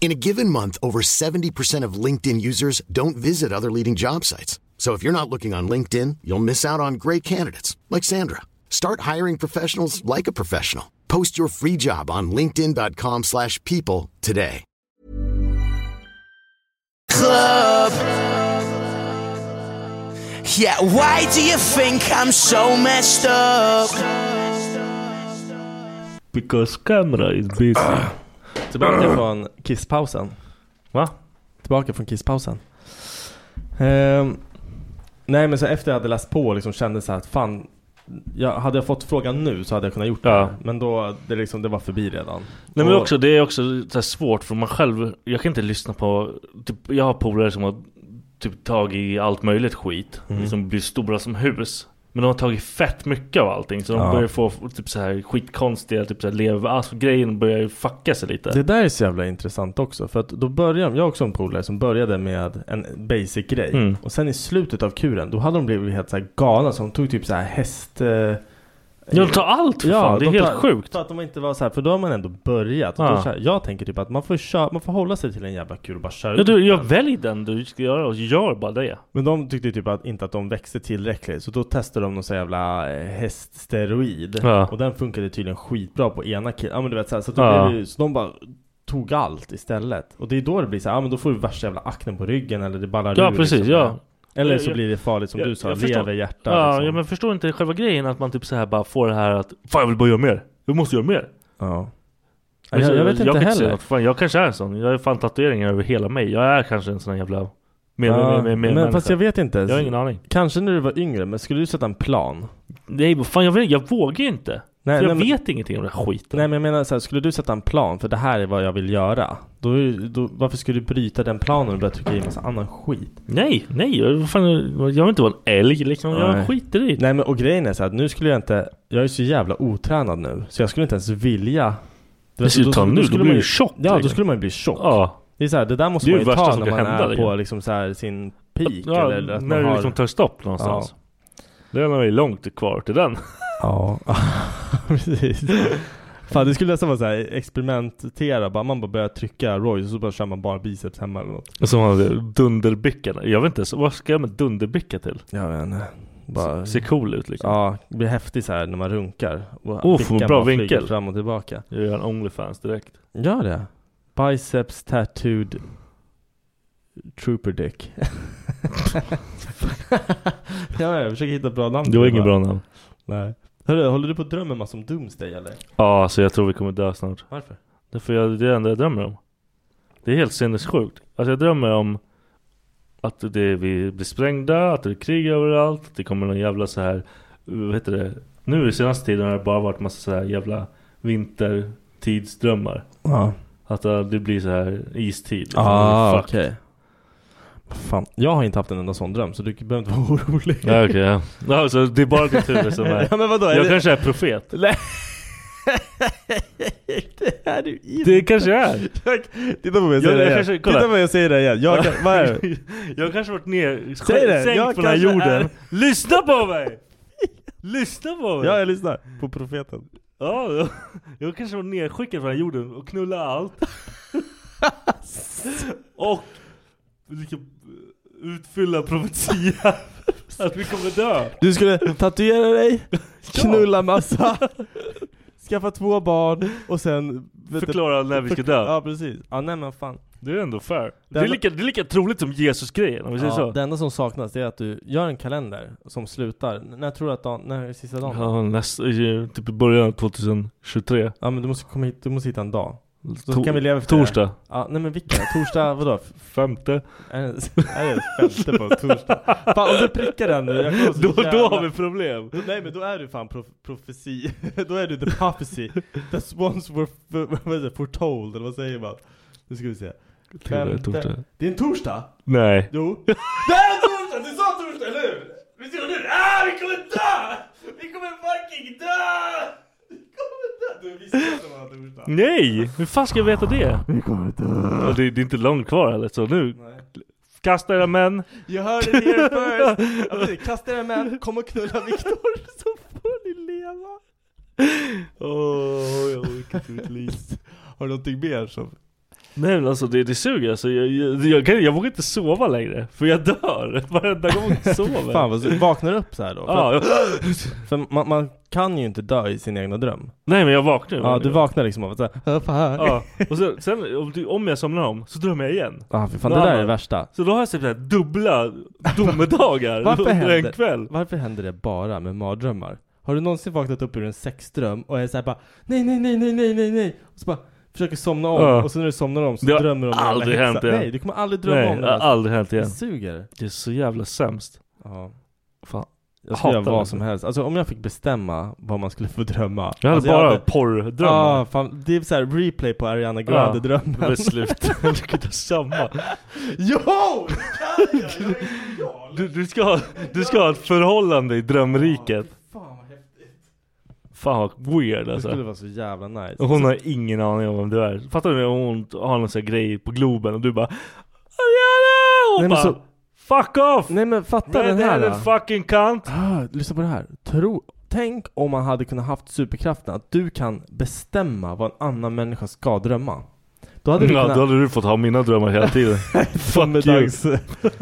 In a given month, over 70% of LinkedIn users don't visit other leading job sites. So if you're not looking on LinkedIn, you'll miss out on great candidates like Sandra. Start hiring professionals like a professional. Post your free job on linkedin.com/people slash people today. Club. Yeah, why do you think I'm so messed up? Because camera is busy. Tillbaka från kisspausen Va? Tillbaka från kisspausen Ehm, Nej men så efter jag hade läst på liksom kände så här att fan jag, Hade jag fått frågan nu så hade jag kunnat gjort Ja. det Men då, det, liksom, det var förbi redan Nej men Och- också, det är också så svårt för man själv, jag kan inte lyssna på, typ, jag har polare som har typ tagit i allt möjligt skit, Mm. som blir stora som hus. Men de har tagit fett mycket av allting så de Ja. börjar få typ så här skitkonstiga, typ så här lev, alltså grejen börjar ju fucka sig lite. Det där är så jävla intressant också för att då började, jag har också en polare som började med en basic grej Mm. Och sen i slutet av kuren, då hade de blivit helt så här galna så de tog typ så här häst eh, Ja, ta allt för fan, det är de helt tar- sjukt. För att de inte var så här, för då har man ändå börjat. Ja. Här, jag tänker typ att man får, köra, man får hålla sig till en jävla kul och bara köra Ja, du, jag välj den du ska göra och gör bara det. Men de tyckte typ att, inte att de växte tillräckligt, så då testade de någon så jävla eh, häststeroid. Ja. Och den funkade tydligen skitbra på ena killen. Ja men du vet så, här, så, Ja. blev så de bara tog allt istället. Och det är då det blir så här, ja men då får du värsta jävla aknen på ryggen eller det ballar Ja ur precis, liksom. ja. Eller så Jag- blir det farligt som jag- du sa, lever, hjärta Ja, liksom. ja men förstår inte själva grejen att man typ så här bara får det här att Fan jag vill bara göra mer, jag måste göra mer Ja. Jag, jag vet inte heller. något. Fan, jag kanske är en sån, jag har fan tatueringar över hela mig Jag är kanske en sån här jävla med, Ja, med, med, med, men fast jag vet inte. Jag har ingen aning Kanske när du var yngre, men skulle du sätta en plan? Nej fan jag, vet, jag vågar inte Nej, För jag nej, men- vet ingenting om den här skiten Nej men jag menar så här, skulle du sätta en plan för det här är vad jag vill göra då, då Varför skulle du bryta den planen och börja trycka i massa annan skit? Nej, nej, jag, fan, jag vill inte vara en älg liksom, jag Nej. skiter i Nej men och grejen är så här, nu skulle jag inte Jag är så jävla otränad nu Så jag skulle inte ens vilja Det ska du ta nu, då skulle blir man du tjock, Ja då liksom. skulle man ju bli tjock Ja Det är så här, det där måste Det man det ju ta när man hända, är liksom. på liksom så här sin peak Ja, eller att när man du har liksom tar stopp någonstans Det är nog långt kvar till den. Ja, precis. Fan det skulle nästan vara såhär experimentera, bara man bara börjar trycka Roy och så bara kör man bara biceps hemma eller något. Och så har man dunderbickarna Jag vet inte, så vad ska jag med dunderbicka till? Jag vet inte. Bara, Ser cool ut liksom. Ja, det blir häftigt så här när man runkar. Och Oh, bra bara vinkel. fram och tillbaka. Jag gör en Onlyfans direkt. Gör det? Biceps tattooed Trooper dick Ja, jag försöker hitta ett bra namn var på inget bra namn Nej Hörru, håller du på att drömma massa om Doomsday eller? Ja, så jag tror vi kommer dö snart Varför? Därför jag, det är det enda jag drömmer om Det är helt sinnessjukt Alltså jag drömmer om Att det, vi blir sprängda, att det är krig överallt Att det kommer någon jävla så här Vad heter det? Nu i senaste tiden har det bara varit massa så här jävla Vintertidsdrömmar Ja Att det blir så här istid liksom. Ah, Fuck. okej Fan, jag har inte haft en enda sån dröm så du behöver inte vara orolig Ja okej ja. ja alltså, det är bara ditt huvud som är Ja men vadå? är Jag det- kanske är profet Nej Det är du inte Det kanske är Titta på mig och säg Jag- det jag igen kanske- kolla. Titta på mig och säg det igen jag kan, vad är det? Jag kanske varit ner Säg det, Sänkt jag på den här jorden är- Lyssna på mig! Lyssna på mig! Ja jag lyssnar på profeten Ja, jag, jag kanske varit nerskickad från den här jorden och knulla allt Och liksom utfylla profetia. Att vi kommer dö. Du skulle tatuera dig, knulla massa Skaffa två barn och sen Förklara när vi ska dö. Ja precis, ja nej men fan. Det är ändå fair. Det är lika, det är lika troligt som Jesus-grejen om vi säger ja, så. Det enda som saknas är att du gör en kalender som slutar, när tror du att dagen, när är sista dagen? Ja, nästa, typ i början av 2023 Ja men du måste komma hit, du måste hitta en dag Så To- kan vi leva efter Torsdag. det. Ja, nej men vilken? Torsdag, vadå? Femte Är det, det femte på torsdag? Fan om du prickar den nu, jag Då, då jävla- har vi problem Nej men då är du fan prof profesi, då är du the prophecy That once were, vad det, foretold, eller vad säger man? Nu ska vi se tror det är torsdag. Det är en torsdag? Nej Jo Det är en torsdag! Du sa torsdag, eller hur? Vi ser nu, ah vi kommer dö! Vi kommer fucking dö! Du visste att det var Nej! Hur fan ska jag veta det? Vi kommer dö Ja, det, det är inte långt kvar eller så nu Kasta era män Jag hörde det here first! Ja, precis. Kasta era män, kom och knulla Viktor så får ni leva! Åh, jag orkar inte mitt liv Har du någonting mer som... Nej men alltså det, det suger. Alltså, jag, jag, jag, kan, jag vågar inte sova längre För jag dör varenda gång jag sover. Fan vad så- vaknar du upp så här då? För, Ja, för man, man kan ju inte dö i sin egna dröm. Nej men jag vaknar Ja du vaknar liksom av att såhär, "Åh, fan? Ja, och sen, sen om, du- jag somnar om så drömmer jag igen. Ja för fan det där är det värsta. Så då har jag typ så här dubbla domedagar Varför under en händer, kväll. varför händer det bara med mardrömmar? Har du någonsin vaknat upp ur en sexdröm och är såhär bara Nej nej nej nej nej nej nej. Och så bara försöker somna om Ja. och så när du somnar om så Det drömmer du om aldrig hänt igen. Nej du kommer aldrig drömma Nej, om det har där. aldrig hänt igen. Det suger. Det är så jävla sämst. Ja. Fan. Jag skulle göra vad som helst, alltså om jag fick bestämma vad man skulle få drömma. Jag hade alltså, bara porrdrömmar. Ja, fan, det är såhär replay på Ariana Grande drömmen Men sluta, du kan ha samma. Jo! du, du, ska ha, du ska ha ett förhållande i drömriket Fan vad weird Det alltså skulle vara så jävla nice Och hon har ingen aning om vem du är Fattar du när hon har någon sån här grej på Globen och du bara Ariana! Men bara så- Fuck off! Nej men fatta den här då. fucking cunt! ah, Lyssna på det här, Tro, tänk om man hade kunnat haft superkraften att du kan bestämma vad en annan människa ska drömma. Då hade du ja, kunnat... då hade du fått ha mina drömmar hela tiden. Fuck you. Domedags,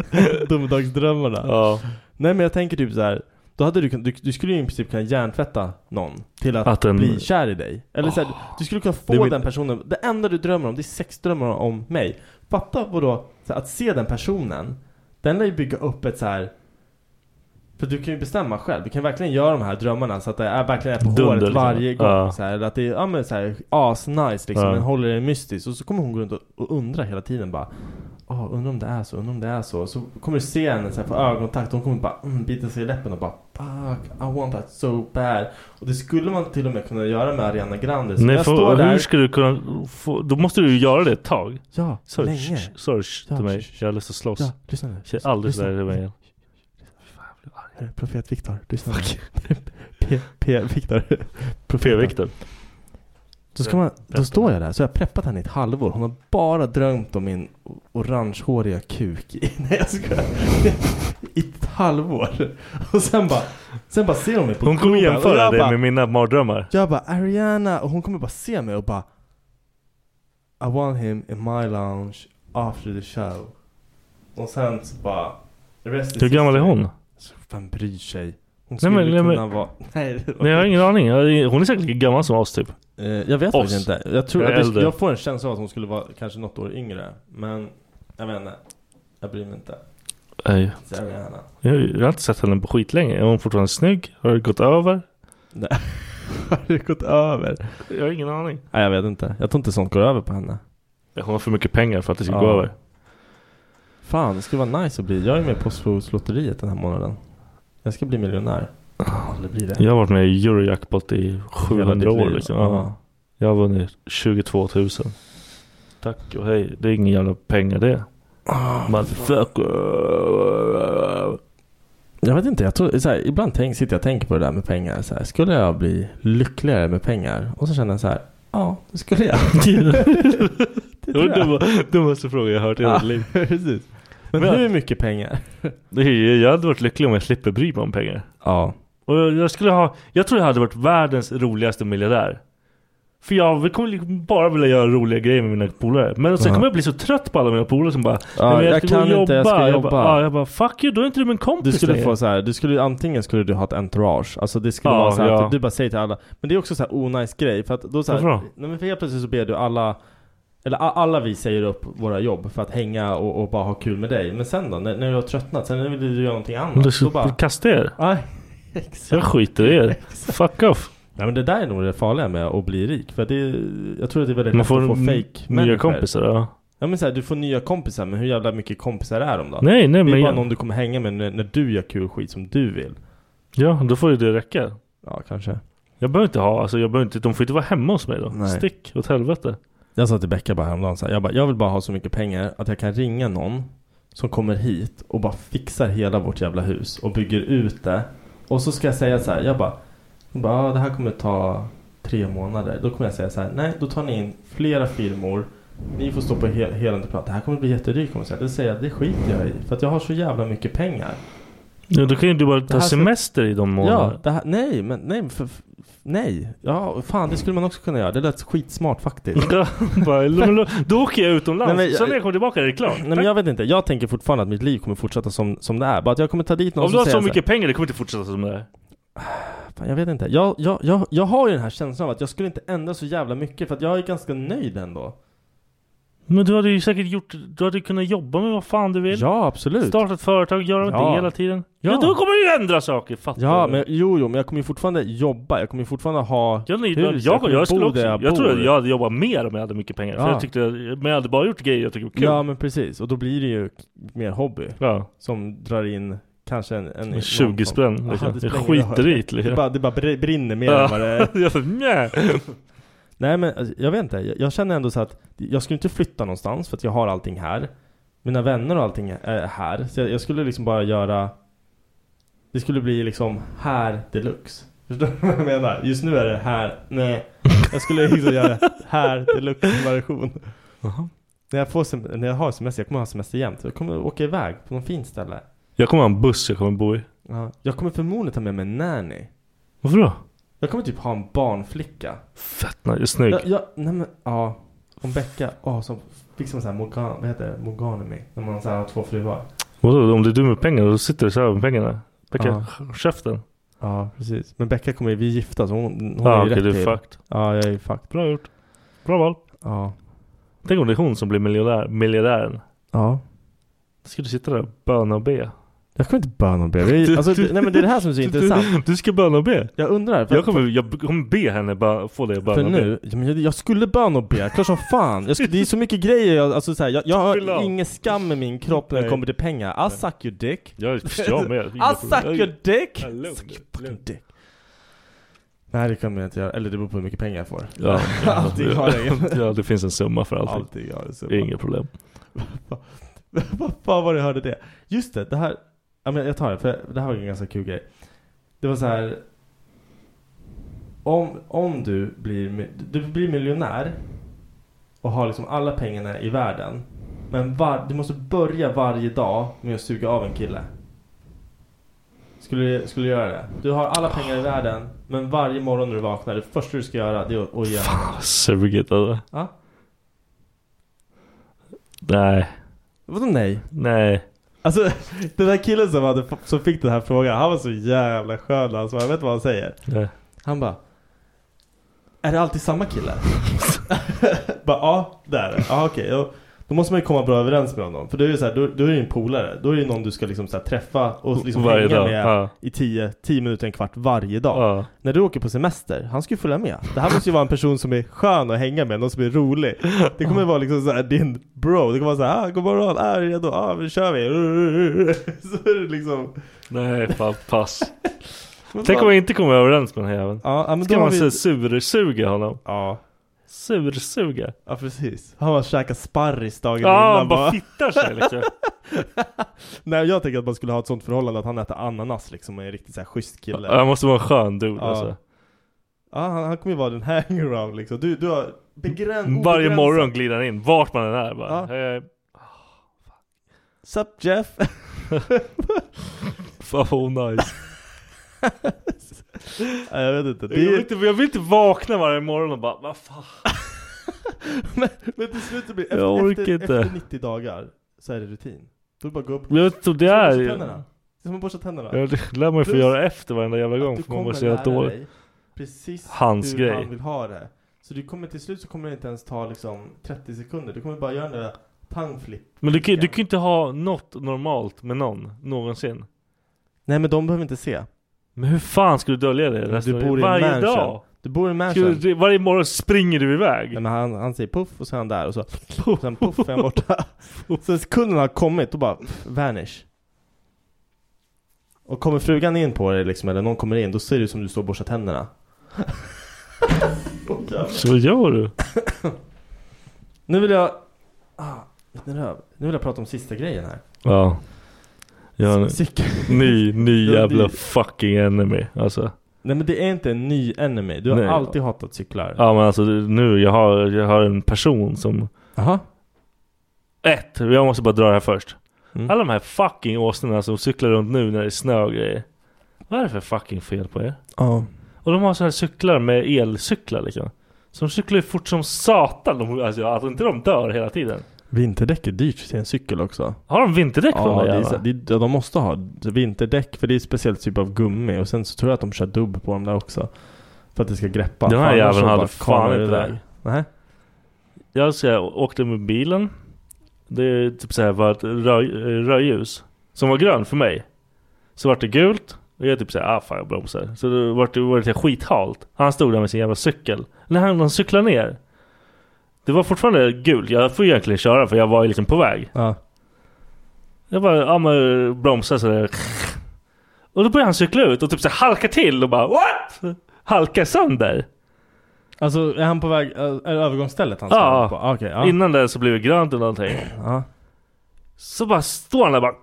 domedagsdrömmarna. Ja. Nej men jag tänker typ så här. Då hade du, du, du skulle ju i princip kunna hjärntvätta någon till att, Att den- bli kär i dig. Eller så här, du skulle kunna få min- den personen, det enda du drömmer om det är sexdrömmar om mig. Fatta vadå, så här, att se den personen, den lär ju bygga upp ett så här. För du kan ju bestämma själv, du kan verkligen göra de här drömmarna så att det är verkligen är på Dunder, håret liksom. varje gång. Ja. Så här, att det är, ja men så här, as-nice liksom, Ja. men håller det mystiskt. Och så kommer hon gå runt och, och undra hela tiden bara Åh, undrar om det är så, undrar om det är så. Så kommer du se henne så här, få ögonkontakt, hon kommer bara mm, bita sig i läppen och bara Fuck, I want that so bad. Och det skulle man till och med kunna göra med Ariana Grande. Så Nej, jag för, där, hur ska du kunna få, Då måste du ju göra det ett tag. Ja, Så, länge. sh- Ja, till mig. Jag har lust att slåss. Ja, lyssna nu. Säg aldrig sådär till mig igen. Profet Viktor, lyssna nu. P, P, Viktor. P-Viktor. Så ska man, då står jag där, så har jag preppat henne i ett halvår. Hon har bara drömt om min orangehåriga kuk i, nej jag skojar. I ett halvår. Och sen bara, sen bara ser hon mig på Hon kommer jämföra bara- med mina mardrömmar. Jag bara Ariana och hon kommer bara se mig och bara I want him in my lounge after the show. Och sen så bara Hur gammal är hon? Så Vem bryr sig? Hon Nej, skulle men- nej, men- kunna vara... Nej, det var- Nej, jag har ingen aning. Hon är säkert lika gammal som oss typ. Eh, jag vet faktiskt inte. Jag tror Jag att det, jag får en känsla av att hon skulle vara kanske något år yngre. Men jag vet inte. Jag bryr mig inte. Nej. Jag, jag har inte sett henne på skitlänge. Är hon fortfarande snygg? Har det gått över? Nej. Har det gått över? Jag har ingen aning. Nej jag vet inte. Jag tror inte sånt går över på henne. Hon har för mycket pengar för att det ska Ja. gå över. Fan, det skulle vara nice att bli. Jag är med på Postkodlotteriet den här månaden. Jag ska bli miljonär. Aldrig blir det. Jag har varit med i Eurojackpot i 700 ditt år liksom. Ja. Ja. Jag har vunnit 22 000. Tack och hej. Det är ingen jävla pengar det. Ah, Motherfucker. Jag vet inte, jag tror, så här, ibland tänk, sitter jag och tänker på det där med pengar. Så här, skulle jag bli lyckligare med pengar? Och så känner jag så här, ja, det skulle jag. Det var den dumma- dummaste frågan jag hört i hela Ja, mitt liv. precis. Men, Men- hur mycket pengar? Det jag hade varit lycklig om jag slipper bry mig om pengar. Ja. Och jag, jag skulle ha, jag tror jag hade varit världens roligaste miljardär. För jag kommer liksom bara vilja göra roliga grejer med mina polare. Men sen kommer jag bli så trött på alla mina polare som bara Ja, "Nej, men jag ska kan och inte, jag ska Jag jobba." bara, ja, jag bara fuck you, då är inte du min kompis Du skulle längre." få så här, du skulle antingen skulle du ha ett entourage, alltså det skulle Ja, vara så här ja. att du bara säger till alla, men det är också så här onajs grej för att då så här, Varför då? nej men för helt plötsligt så ber du alla eller alla vi säger upp våra jobb för att hänga och, och bara ha kul med dig. Men sen då? När, när du har tröttnat, sen vill du göra någonting annat. Du ska bara, kasta er. nej. Jag skiter i er. Fuck off. Nej men det där är nog det farliga med att bli rik. För det är, jag tror att det är väldigt Man lätt får att få fake nya människor. kompisar ja. Ja men så här, du får nya kompisar, men hur jävla mycket kompisar är de då? Nej, nej det är men bara jag, någon du kommer hänga med när, när du gör kul skit som du vill. Ja, då får ju det räcka. Ja, kanske. Jag behöver inte ha, alltså jag behöver inte, de får inte vara hemma hos mig då. Nej. Stick åt helvete. Jag sa till Becka bara häromdagen så här, jag, bara, jag vill bara ha så mycket pengar att jag kan ringa någon som kommer hit och bara fixar hela vårt jävla hus och bygger ut det. Och så ska jag säga så här, jag bara, hon bara ah, det här kommer ta tre månader. Då kommer jag säga så här, nej då tar ni in flera firmor. Ni får stå på hel, hel entreprenad. Det här kommer bli jättedyrt kommer jag säga. Det säger jag, det skiter jag i. För att jag har så jävla mycket pengar. Ja, då kan ju du bara ta här ska- semester i de Ja, månaderna. det här, nej, men nej, för, nej. Ja, fan det skulle man också kunna göra. Det lät skitsmart faktiskt. Ja, då- åker jag utomlands. Nej, men Sen när jag kommer tillbaka är det klart. Nej men jag vet inte, jag tänker fortfarande att mitt liv kommer fortsätta som, som det är. Bara att jag kommer ta dit någon Om du har säger så mycket pengar, det kommer inte fortsätta som det är. Fan, jag vet inte. Jag, jag, jag, jag har ju den här känslan av att jag skulle inte ändra så jävla mycket för att jag är ganska nöjd ändå. Men du hade ju säkert gjort, du hade kunnat jobba med vad fan du vill. Ja, absolut. Starta ett företag, göra Ja. det hela tiden. Ja. Ja. då kommer du ju ändra saker, fattar Ja, du? men jo, jo, men jag kommer ju fortfarande jobba. Jag kommer ju fortfarande ha Jag, nej, hus. jag, jag, kommer skulle också, jag, jag tror att jag hade jobbat mer om jag hade mycket pengar. För Ja. jag tyckte, men jag hade bara gjort grejer jag tycker var kul. Ja, men precis. Och då blir det ju mer hobby. Ja. Som drar in kanske en... en 20 någon- spänn, Ja, liksom. det Jag spelar ingen skiter i det, liksom. Det bara, det bara br- brinner mer Ja. än vad det är. nej. Men alltså, jag vet inte, jag, jag känner ändå så att jag skulle inte flytta någonstans för att jag har allting här. Mina vänner och allting är här. Så jag, jag skulle liksom bara göra Det skulle bli liksom här deluxe. Förstår du vad jag menar? Just nu är det här, nej. Jag skulle liksom göra här deluxe version. När jag, får sem- när jag har semester, jag kommer ha semester jämt. Jag kommer åka iväg på något fint ställe. Jag kommer ha en buss jag kommer bo i. Ja. Jag kommer förmodligen ta med mig en nanny. Varför då? Jag kommer typ ha en barnflicka. Fett nice, snygg. Ja, ja, nej men, ja. Om Becka, åh, som fick som en sån här mogan, vad heter det? Moganemi. När man så här har två fruar. Vadå, om det är du med pengar, då sitter du så här med pengarna. Becka, käften. Ja, precis. Men Becka kommer ju, vi är gifta så hon, hon Ja, är ju okej, rätt du är till. fucked. Ja, jag är ju fucked. Bra gjort. Bra val. Ja. Tänk om det är hon som blir miljardär, miljardären. Ja. Då ska du sitta där och böna och be. Jag kommer inte böna och be. Är- Alltså, nej men det är det här som är så Du- intressant. Du ska böna och be. Jag undrar. För, Jag kommer, jag kommer be henne bö, få dig att böna för och nu, be. ja, men jag, jag skulle böna och be, klart som fan. Jag skulle, det är så mycket grejer, jag, alltså, så här, jag, jag har ingen skam i min kropp när det kommer till pengar. I'll suck your dick. Jag, jag med. I'll suck your dick! Lugn, Suck your fucking dick. Nej det kommer jag inte göra, eller det beror på hur mycket pengar jag får. Ja, Allting har jag. ja, det finns en summa för allting. Allting har en summa. Inga problem. Vad fan var det jag hörde det? Just det, det här ja, men Jag tar det, för det här var en ganska kul grej Det var så här. Om, om du blir Du blir miljonär Och har liksom alla pengarna i världen Men var, du måste börja varje dag med att suga av en kille skulle, skulle du göra det? Du har alla pengar i världen Men varje morgon när du vaknar Det första du ska göra det är att, ge honom Sugigt alltså. Ja? Nej. Vadå nej? Nej. Alltså den där killen som, hade, som fick den här frågan Han var så jävla skön alltså, jag vet vad han säger Nej. Han bara Är det alltid samma kille? bara ja, det är det. Ja okej, ja. Då måste man ju komma bra överens med honom För då är det så här, då, då är det en polare Då är det någon du ska liksom så här, träffa och liksom Varje hänga dag, med ja. i 10 10 minuter, en kvart varje dag Ja. När du åker på semester, han ska ju följa med Det här måste ju vara en person som är skön att hänga med, någon som är rolig Det kommer vara liksom så här, din bro Det kommer vara så här, ah, god morgon, ah, är du redo? Ah, nu kör vi Så är det liksom Nej, fan pass. Tänk om jag inte kommer överens med den här jäveln. Ja, ja, men Ska man vi- sursuga honom? Ja Sursuga? Ja precis Han bara käkar sparris dagen Ja, innan han bara fittar sig liksom. Nej jag tänker att man skulle ha ett sånt förhållande att han äter ananas liksom och är en riktigt såhär schysst kille Han måste vara en skön dude Ja. alltså. Ja han, han kommer ju vara den hangaround liksom Du, du har begräns Varje obegränsat- morgon glider han in, vart man än är bara. Ja. Hej, Sup Jeff? Fan vad nice. Jag vet inte det Jag vill inte, jag vill inte vakna varje morgon och bara, vad fan. men, men till slut blir efter, Jag orkar efter, inte. efter 90 dagar Så är det rutin Då är det bara att gå upp Jag vet det är borsta tänderna. Det är som att borsta tänderna Ja, det lär man ju få göra efter varenda jävla gång för man kommer mår så jävla dåligt. Precis Hans hur grej. han vill ha det Så du kommer till slut så kommer det inte ens ta liksom 30 sekunder Du kommer bara göra den där pangflip Men du kan du kan ju inte ha något normalt med någon, någonsin. Nej men de behöver inte se Men hur fan ska du dölja det resten Du bor i varje mansion. dag? Du bor i en mansion du, varje morgon springer du iväg? Nej, men han, han säger puff och så är han där och så puff, sen puff är han borta Så sekunden har kommit och bara vanish Och kommer frugan in på dig liksom, eller någon kommer in, då ser det ut som du står och borstar tänderna. Så vad gör du? Nu vill jag ah? Nu vill jag prata om sista grejen här Ja. Jag har en ny, ny jävla fucking enemy alltså. Nej men det är inte en ny enemy, du har Nej. alltid hatat cyklar Ja men alltså nu, jag har, jag har en person som Jaha Ett, jag måste bara dra det här först. Mm. Alla de här fucking åsnorna som cyklar runt nu när det är snö och grejer. Vad är det för fucking fel på er? Ja Och de har sådana här cyklar med elcyklar liksom. Som cyklar ju fort som satan. De, alltså att inte de dör hela tiden. Vinterdäck är dyrt till en cykel också Har de vinterdäck på Ja, de det där så- det, ja, de måste ha vinterdäck för det är ett speciellt typ av gummi och sen så tror jag att de kör dubb på dem där också. För att det ska greppa. Den här jäveln så hade fan inte det. Nej. Jag, så jag åkte med bilen. Det är typ såhär var ett rödljus. Som var grönt för mig. Så vart det gult. Och jag typ såhär, ah fan jag bromsar. Så då vart det, var det skithalt. Han stod där med sin jävla cykel. När han, han cyklade ner. Det var fortfarande gult. Jag får egentligen köra för jag var ju liksom på väg. Ja. Jag bara, ja men bromsar sådär. Och då börjar han cykla ut och typ så här halka till och bara what? Halka sönder. Alltså är han på väg, är det övergångsstället han ska Ja, på? Ah, Okej, ja. innan det så blev det grönt eller någonting. Ja. Så bara står han där bara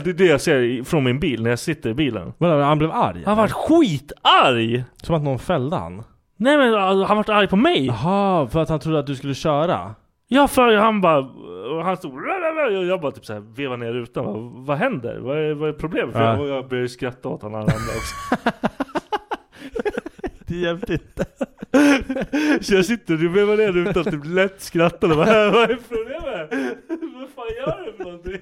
Det är det jag ser från min bil när jag sitter i bilen. Vadå, han blev arg? Han var skitarg! Som att någon fällde han? Nej men alltså, han var arg på mig. Jaha, för att han trodde att du skulle köra? Ja för han bara, och han stod och jag bara typ såhär vevade ner rutan. Bara, vad händer? Vad är, vad är problemet? För Ja. jag, jag började skratta åt honom andra också. hjälpte inte. Så jag sitter och vevar ner rutan typ lätt skrattande bara, vad är problemet? Vad fan gör du för någonting?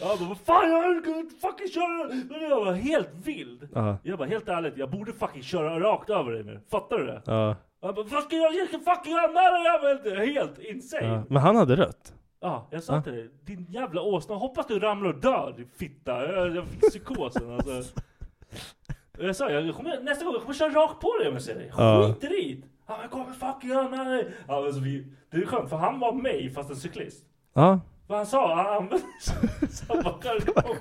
Ja bara, vad fan gör du? Kan inte fucking köra? Men jag var helt vild. Ja. Jag bara, helt ärligt, jag borde fucking köra rakt över dig nu. Fattar du det? Ja. Jag bara, vad ska jag göra? Jag ska fucking! Jag var helt, insane. ja. Men han hade rött. Ja, jag sa till dig, din jävla åsna, hoppas du ramlar och dör din fitta. Jag, jag fick psykosen alltså. Jag sa, jag kommer, nästa gång jag kommer köra rakt på dig om jag ser dig. Skit i dit! Han jag kommer fucking anmäla dig. Ja, men så vi, det är skönt för han var mig fast en cyklist. Ja. Vad han sa, han använde samma jargong.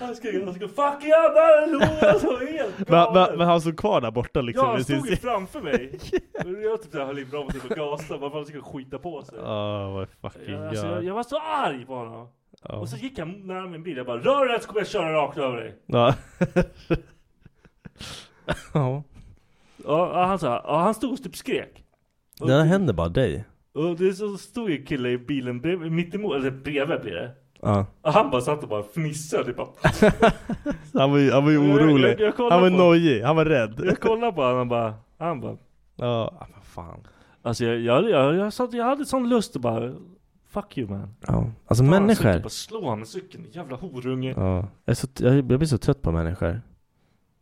Han skrek, han ska fucking anmäla dig! Alltså helt Men, men, men han stod kvar där borta liksom. Ja, han stod ju framför mig. Jag typ såhär höll i bromsen och gasade, bara för att han skulle skita på sig. Ja, vad fucking Ja, Alltså, jag, jag var så arg på honom. Ja. Och så gick han nära min bil, jag bara Rör dig så kommer jag köra rakt över dig. Ja. Ja. Ja, han sa, ja, han stod och typ skrek. Och, Det här händer bara dig. och det så stod en kille i bilen bredvid, mitt emot, eller bredvid blir det. Ja. Och han bara satt och bara fnissade, typ. Han var ju, han var ju Jag- orolig. jag- jag kollar han var på- nojig, han var rädd. Jag kollade på honom och bara, han bara. Ja, ah, vad fan. Alltså jag, jag, jag, jag, satt, jag hade sån lust att bara, fuck you man. Ja. Alltså Fan, människor. cykel, Bara slå honom med cykeln, jävla horunge. Ja. Jag, är så, jag, jag blir så trött på människor.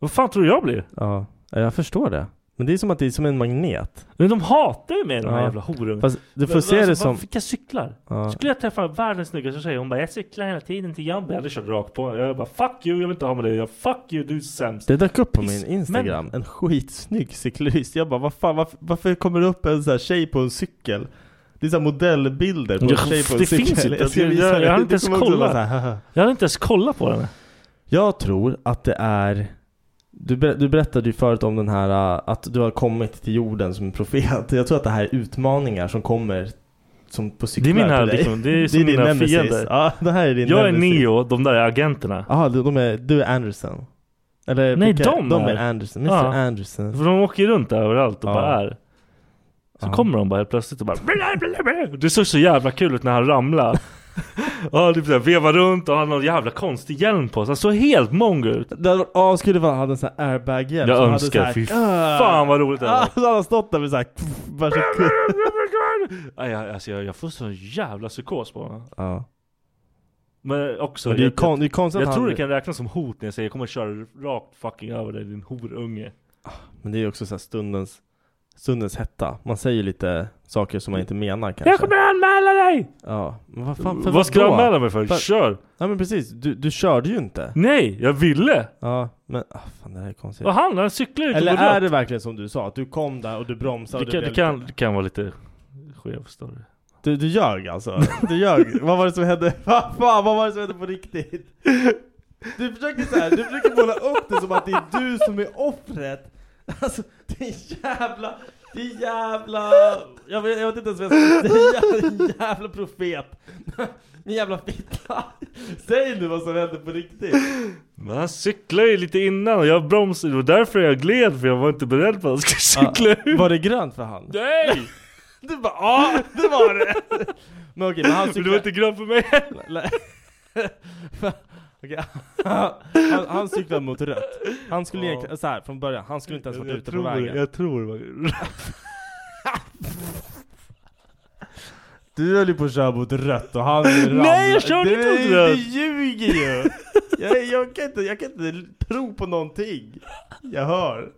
Vad fan tror du jag blir? Ja. Jag förstår det. Men det är som att det är som en magnet. Men de hatar ju mig de här Ja. jävla horungarna. Fast du får Men, se alltså, det som... vad- Vilka cyklar? Ja. Skulle jag träffa världens snyggaste tjej, hon bara 'Jag cyklar hela tiden till jobbet' Jag hade kört rakt på Jag bara 'Fuck you, jag vill inte ha med dig' jag, 'Fuck you, du är sämst' Det dök upp på Piss- min Instagram, Men- en skitsnygg cyklist. Jag bara, vad fan, varför, varför kommer det upp en sån här tjej på en cykel? Det är så här modellbilder på en Ja, tjej på en det cykel. finns inte. Jag ska Jag- visa jag- dig. jag har Det inte ens kommer också vara kollat. så här, haha. Jag hade inte ens kollat på den Jag tror att det är du, ber, du berättade ju förut om den här uh, att du har kommit till jorden som profet. Jag tror att det här är utmaningar som kommer som på cyklar Det är mina, liksom, det är som din mina nemesis. fiender Ja, det här är din Jag är nemesis. Neo, de där är agenterna Jaha, de är, du är Anderson. Eller Nej, vilka- de de är- är Anderson. Mr Ja. Anderson. För de åker runt där överallt och Ja. bara är Så Ja. kommer de bara helt plötsligt och bara Det såg så jävla kul ut när han ramlade Ja, typ såhär vevar runt och han har någon jävla konstig hjälm på sig. Han såg helt mongo ut. Det varit askul ifall han hade en sån här airbag-hjälm. Jag hade önskar, fy fan vad roligt det Ja, var hade han stått där med såhär jag, alltså, jag, jag får sån jävla psykos på honom. Ja. Men också Men det är jag, kon- det är konstigt jag att tror det kan räknas som hot när jag säger jag kommer köra rakt fucking över dig din horunge. Men det är ju också så stundens Stundens hetta. Man säger lite saker som man inte menar kanske. Jag kommer anmäla dig! Ja, men vad fan, för Vad ska du vadå? anmäla mig för? Kör! Ja men precis, du, du körde ju inte. Nej, jag ville! Ja, men ah, fan det här är konstigt. Vad han? Han cyklar ju Eller är det verkligen som du sa? Att du kom där och du bromsade det och kan, det, det, kan, det kan vara lite skev story Du, du ljög alltså? Du ljög? vad var det som hände? Vad fan, vad var det som hände på riktigt? Du försöker så här, du försöker måla upp det som att det är du som är offret Alltså, det är jävla, det är jävla, jag vet, jag vet inte ens vad jag ska säga, det är en jävla profet. En jävla fitta. Säg nu vad som hände på riktigt. Men han cyklade ju lite innan och jag bromsade, det var därför jag gled för jag var inte beredd på att han skulle cykla ut. Var det grönt för han? Nej! Du bara ja, det var det! Men okej, men han Men det var inte grönt för mig. Heller Okej, han, han cyklade mot rött. Han skulle Ja. egentligen, så här från början, han skulle inte ens varit Jag ute på tror det, vägen. jag tror det Du höll ju på att köra mot rött och han ramlade. Nej, jag körde inte mot rött. Du ljuger ju! jag, jag, kan inte, jag kan inte tro på någonting. Jag hör.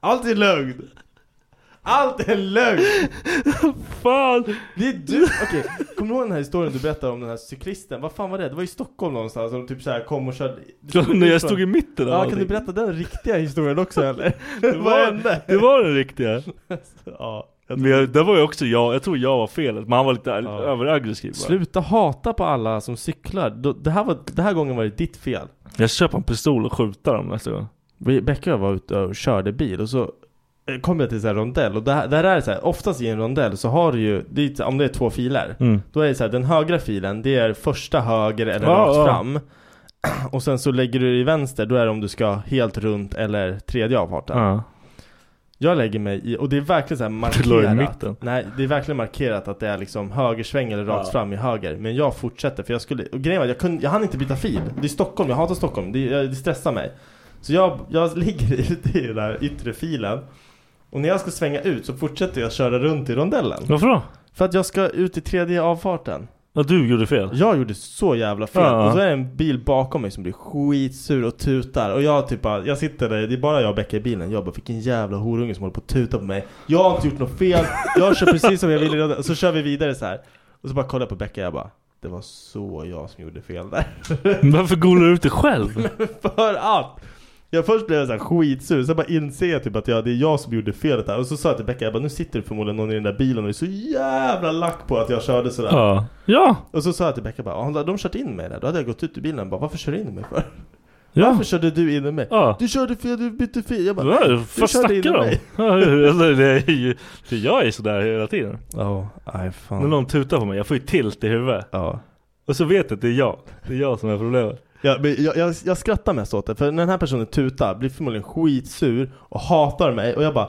Allt är lögn Allt är lögn! Fan! Det är du! Okej, kommer du ihåg den här historien du berättade om den här cyklisten? Vad fan var det? Det var i Stockholm någonstans som typ såhär kom och körde Ja, när jag stod i mitten av Ja, kan du berätta den riktiga historien också eller? Det Vad var, hände? det var den riktiga ja, Men jag, det var ju också jag, jag tror jag var felet, men han var lite överaggressiv bara. Sluta hata på alla som cyklar. Då- Det här, var, det här gången var det ditt fel. Jag köper en pistol och skjuter dem nästa gång Vi- Becka och jag var ute och körde bil och så eh, kom jag till så här rondell och där, där är det så här, oftast i en rondell så har du ju, det är, om det är två filer Mm. Då är det så här, den högra filen det är första höger eller rakt ja. fram Och sen så lägger du i vänster, då är det om du ska helt runt eller tredje avfarten Ja. Jag lägger mig i, och det är verkligen så här i markerat. Nej, det är verkligen markerat att det är liksom högersväng eller rakt Ja. fram i höger Men jag fortsätter för jag skulle, och grejen var jag, kunde, jag hann inte byta fil Det är Stockholm, jag hatar Stockholm, det, det stressar mig Så jag, jag ligger ute i den där yttre filen Och när jag ska svänga ut så fortsätter jag köra runt i rondellen Varför då? För att jag ska ut i tredje avfarten Ja, du gjorde fel. Jag gjorde så jävla fel Ja. Och så är det en bil bakom mig som blir skitsur och tutar Och jag typ bara, jag sitter där, det är bara jag och Becka i bilen Jag bara, vilken jävla horunge som håller på att tuta på mig Jag har inte gjort något fel, jag kör precis som jag ville Och så kör vi vidare så här. Och så bara kollar jag på Becka jag bara Det var så jag som gjorde fel där Varför golar du ut dig själv? För att jag först blev jag så här skitsur, sen bara inser jag typ att jag, det är jag som gjorde felet här Och så sa jag till Becka, jag bara, nu sitter det förmodligen någon i den där bilen och är så jävla lack på att jag körde sådär Ja. Ja. Och så sa jag till Becka bara, "Ja, de kört in mig där, då hade jag gått ut ur bilen och bara, varför kör du in mig för? Ja. Varför körde du in mig? Ja. Du körde fel, du bytte fil Jag bara, Ja, "Nej, vad snackar du om? mig." Ja, alltså, det är ju, för jag är sådär hela tiden. Ja, nej fan När någon tutar på mig, jag får ju tilt i huvudet. Ja Och så vet jag att det är jag. Det är jag som är problemet. Ja, men jag, jag, jag skrattar mest åt det, för när den här personen tutar blir förmodligen skitsur och hatar mig och jag bara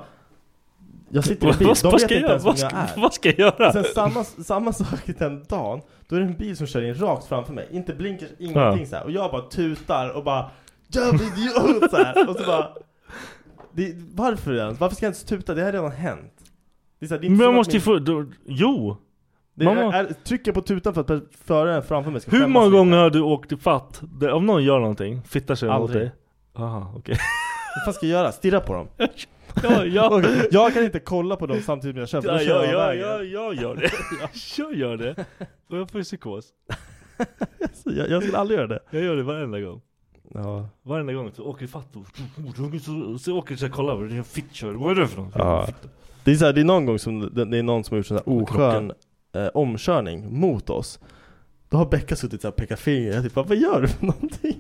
Jag sitter i en bil, Vad- de vet inte jag- ens vad vem jag är vad ska jag göra? Sen samma, samma sak den dagen, då är det en bil som kör in rakt framför mig, inte blinkers, ingenting Ja. så här. och jag bara tutar och bara Jävla idiot så här. och så bara det, Varför ens? Varför ska jag inte tuta? Det har redan hänt det är så här, det är inte Men jag måste ju min- få, då, jo! Det är, må- är, Trycker på tutan för att föraren framför mig ska Hur många gånger har du åkt i fatt? Det- Om någon gör någonting, fittar sig mot dig? Aha, okej. Vad fan ska jag göra? Stirra på dem? Ja, ja. Jag kan inte kolla på dem samtidigt som jag kör, för Ja, då kör ja, jag ja, vägen. ja, jag gör det. Jag gör det. Och jag får psykos. Jag, jag skulle aldrig göra det Jag gör det varenda gång. Ja, Varenda gång så åker fatt och så, åker jag så här, kolla vad det är en fittkör. Vad är det för något? Ja. Det är, så här, det är någon gång som det, det är någon som har gjort sån här oskön eh, omkörning mot oss Då har Becka suttit och pekat finger, jag typ bara, vad gör du för någonting?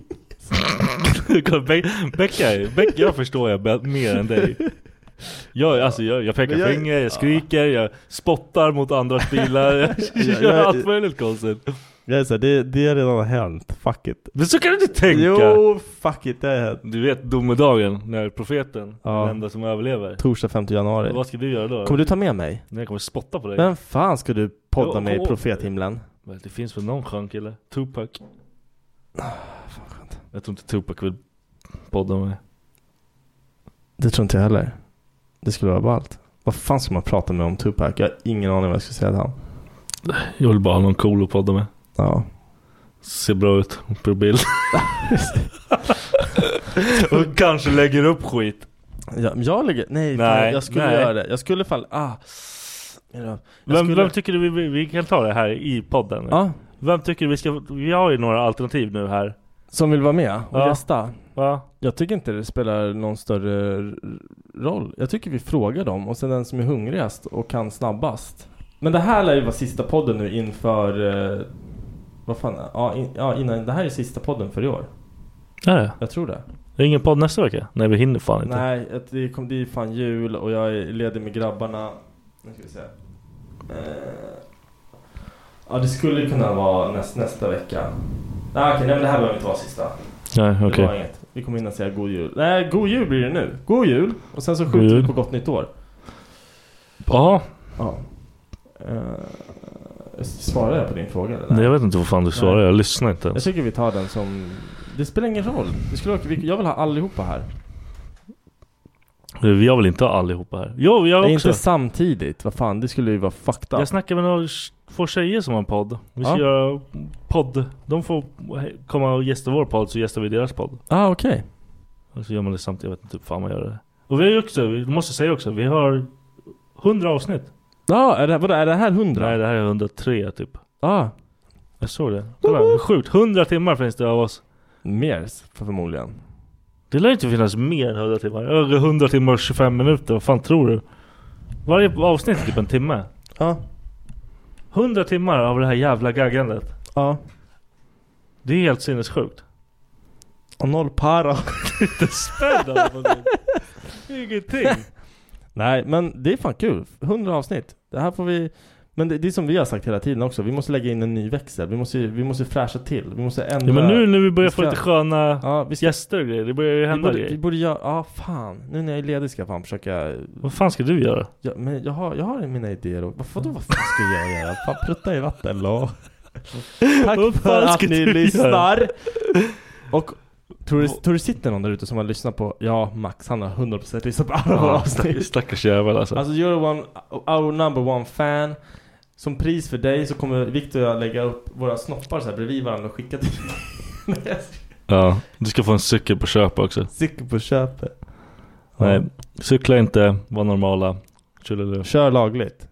Be- Becka, Becka, jag förstår jag mer än dig. Jag, alltså, jag, jag pekar jag- finger, jag skriker, jag spottar mot andras bilar, jag Jag- gör jag- allt möjligt konstigt. Jag är såhär, det, det har redan hänt, fuck it Men så kan du inte tänka! Jo, fuck it, det har hänt Du vet domedagen, när profeten, Ja. den enda som överlever. Torsdag 5 januari Vad ska du göra då? Kommer du ta med mig? Nej, jag kommer spotta på dig. Vem fan ska du podda Jo, med i profethimlen? Det finns väl någon skön kille? Tupac? Ah, Fan skönt. Jag tror inte Tupac vill podda med. Det tror inte jag heller Det skulle vara ballt Vad fan ska man prata med om Tupac? Jag har ingen aning vad jag ska säga till han Jag vill bara ha någon cool att podda med. Ja Ser bra ut på bild. Och kanske lägger upp skit. Jag, jag lägger, nej, fan, Nej, jag skulle nej. göra det. Jag skulle fall, ah. Jag Vem, skulle- vem tycker du vi, vi, vi kan ta det här i podden? Ja, Vem tycker du vi ska, vi har ju några alternativ nu här. som vill vara med och Ja. gästa. Va? Jag tycker inte det spelar någon större roll. Jag tycker vi frågar dem och sen den som är hungrigast och kan snabbast. Men det här lär ju vara sista podden nu inför, eh, vad fan, ja, in, ja innan, det här är sista podden för i år. Är det? Jag tror det. Är det ingen podd nästa vecka? Nej vi hinner fan inte. Nej, att det kom, det är fan jul och jag är ledig med grabbarna. Nu ska vi se. Eh, ja, det skulle kunna vara näst, nästa vecka. Nej, okej, nej, men det här behöver inte vara sista. Nej Det okej. var inget. Vi kommer hinna säga god jul. Nej, god jul blir det nu. God jul! Och sen så skjuter vi på gott nytt år. Jaha. Ja. Uh, svarar jag på din fråga eller? Nej jag vet inte vad fan du svarar, jag lyssnar inte Jag ens. tycker vi tar den som... Det spelar ingen roll. Det skulle, jag vill ha allihopa här. Vi har väl inte allihopa här? Jo, jag Nej, också. inte samtidigt. Vad fan, det skulle ju vara fucked up. Jag snackar med några två tjejer som har en podd. Vi ska Ja. göra podd. De får komma och gästa vår podd så gästar vi deras podd. Ah, okej. Och så gör man det samtidigt. Jag vet inte hur fan man gör det. Och vi har ju också, vi måste säga också, vi har 100 avsnitt. Ja, är det, vadå, är det här 100? Nej det här är 103 typ. Ah, Jag såg det. Kolla, är sjukt. 100 timmar finns det av oss. mer förmodligen. Det lär inte finnas mer än 100 timmar. Över 100 timmar och 25 minuter. Vad fan tror du? Varje avsnitt är typ en timme. Ja. 100 timmar av det här jävla gaggandet. Ja. Det är helt sinnessjukt. Och noll para. Inte på det. Ingenting. Nej, men det är fan kul. 100 avsnitt. Det här får vi... Men det, det är som vi har sagt hela tiden också. Vi måste lägga in en ny växel. Vi måste, vi måste fräscha till. Vi måste ändra... Ja, men nu när vi börjar Vi få ska- lite sköna Ja, vi ska... gäster och grejer. Det börjar ju Vi hända borde, vi grejer. borde göra... Ja, fan. Nu när jag är ledig ska jag fan försöka... Vad fan ska du göra? Ja, men jag har, jag har mina idéer och... Vad, vad fan ska jag göra? Fan, prutta i vatten, då. Tack för att ni lyssnar! Och Tror du, tror du sitter någon där ute som har lyssnat på, ja Max han har 100% lyssnat på alla våra Ja, avsnitt. stackars, jävel alltså. Alltså you're one, our number one fan. Som pris för dig så kommer Victor och jag lägga upp våra snoppar så här bredvid varandra och skicka till dig. Ja, du ska få en cykel på köp också. Cykel på köpet. Nej, cykla inte, var normala. Tjolilu. Kör lagligt.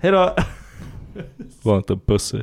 Hejdå! Var inte pussy.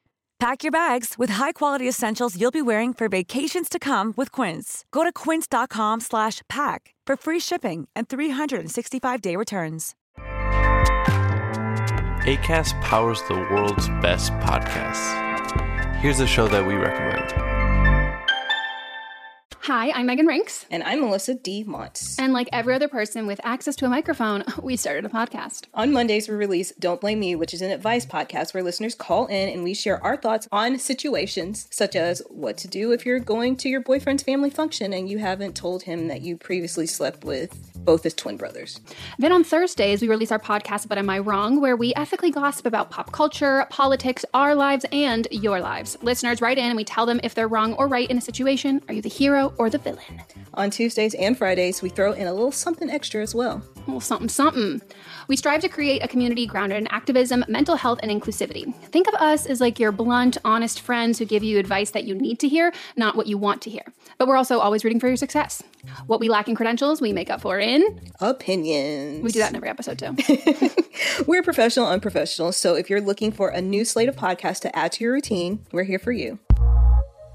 Pack your bags with high-quality essentials you'll be wearing for vacations to come with Quince. Go to quince.com slash pack for free shipping and 365-day returns. ACAST powers the world's best podcasts. Here's a show that we recommend. Hi, I'm Megan Rinks. And I'm Melissa D. Montz. And like every other person with access to a microphone, we started a podcast. On Mondays, we release Don't Blame Me, which is an advice podcast where listeners call in and we share our thoughts on situations such as what to do if you're going to your boyfriend's family function and you haven't told him that you previously slept with both his twin brothers. Then on Thursdays, we release our podcast, But Am I Wrong, where we ethically gossip about pop culture, politics, our lives, and your lives. Listeners write in and we tell them if they're wrong or right in a situation. Are you the hero or the villain? On Tuesdays and Fridays, we throw in a little something extra as well. Little something, something. We strive to create a community grounded in activism, mental health, and inclusivity. Think of us as like your blunt, honest friends who give you advice that you need to hear, not what you want to hear. But we're also always rooting for your success. What we lack in credentials, we make up for in opinions. We do that in every episode too. we're professional, unprofessional. So if you're looking for a new slate of podcasts to add to your routine, we're here for you.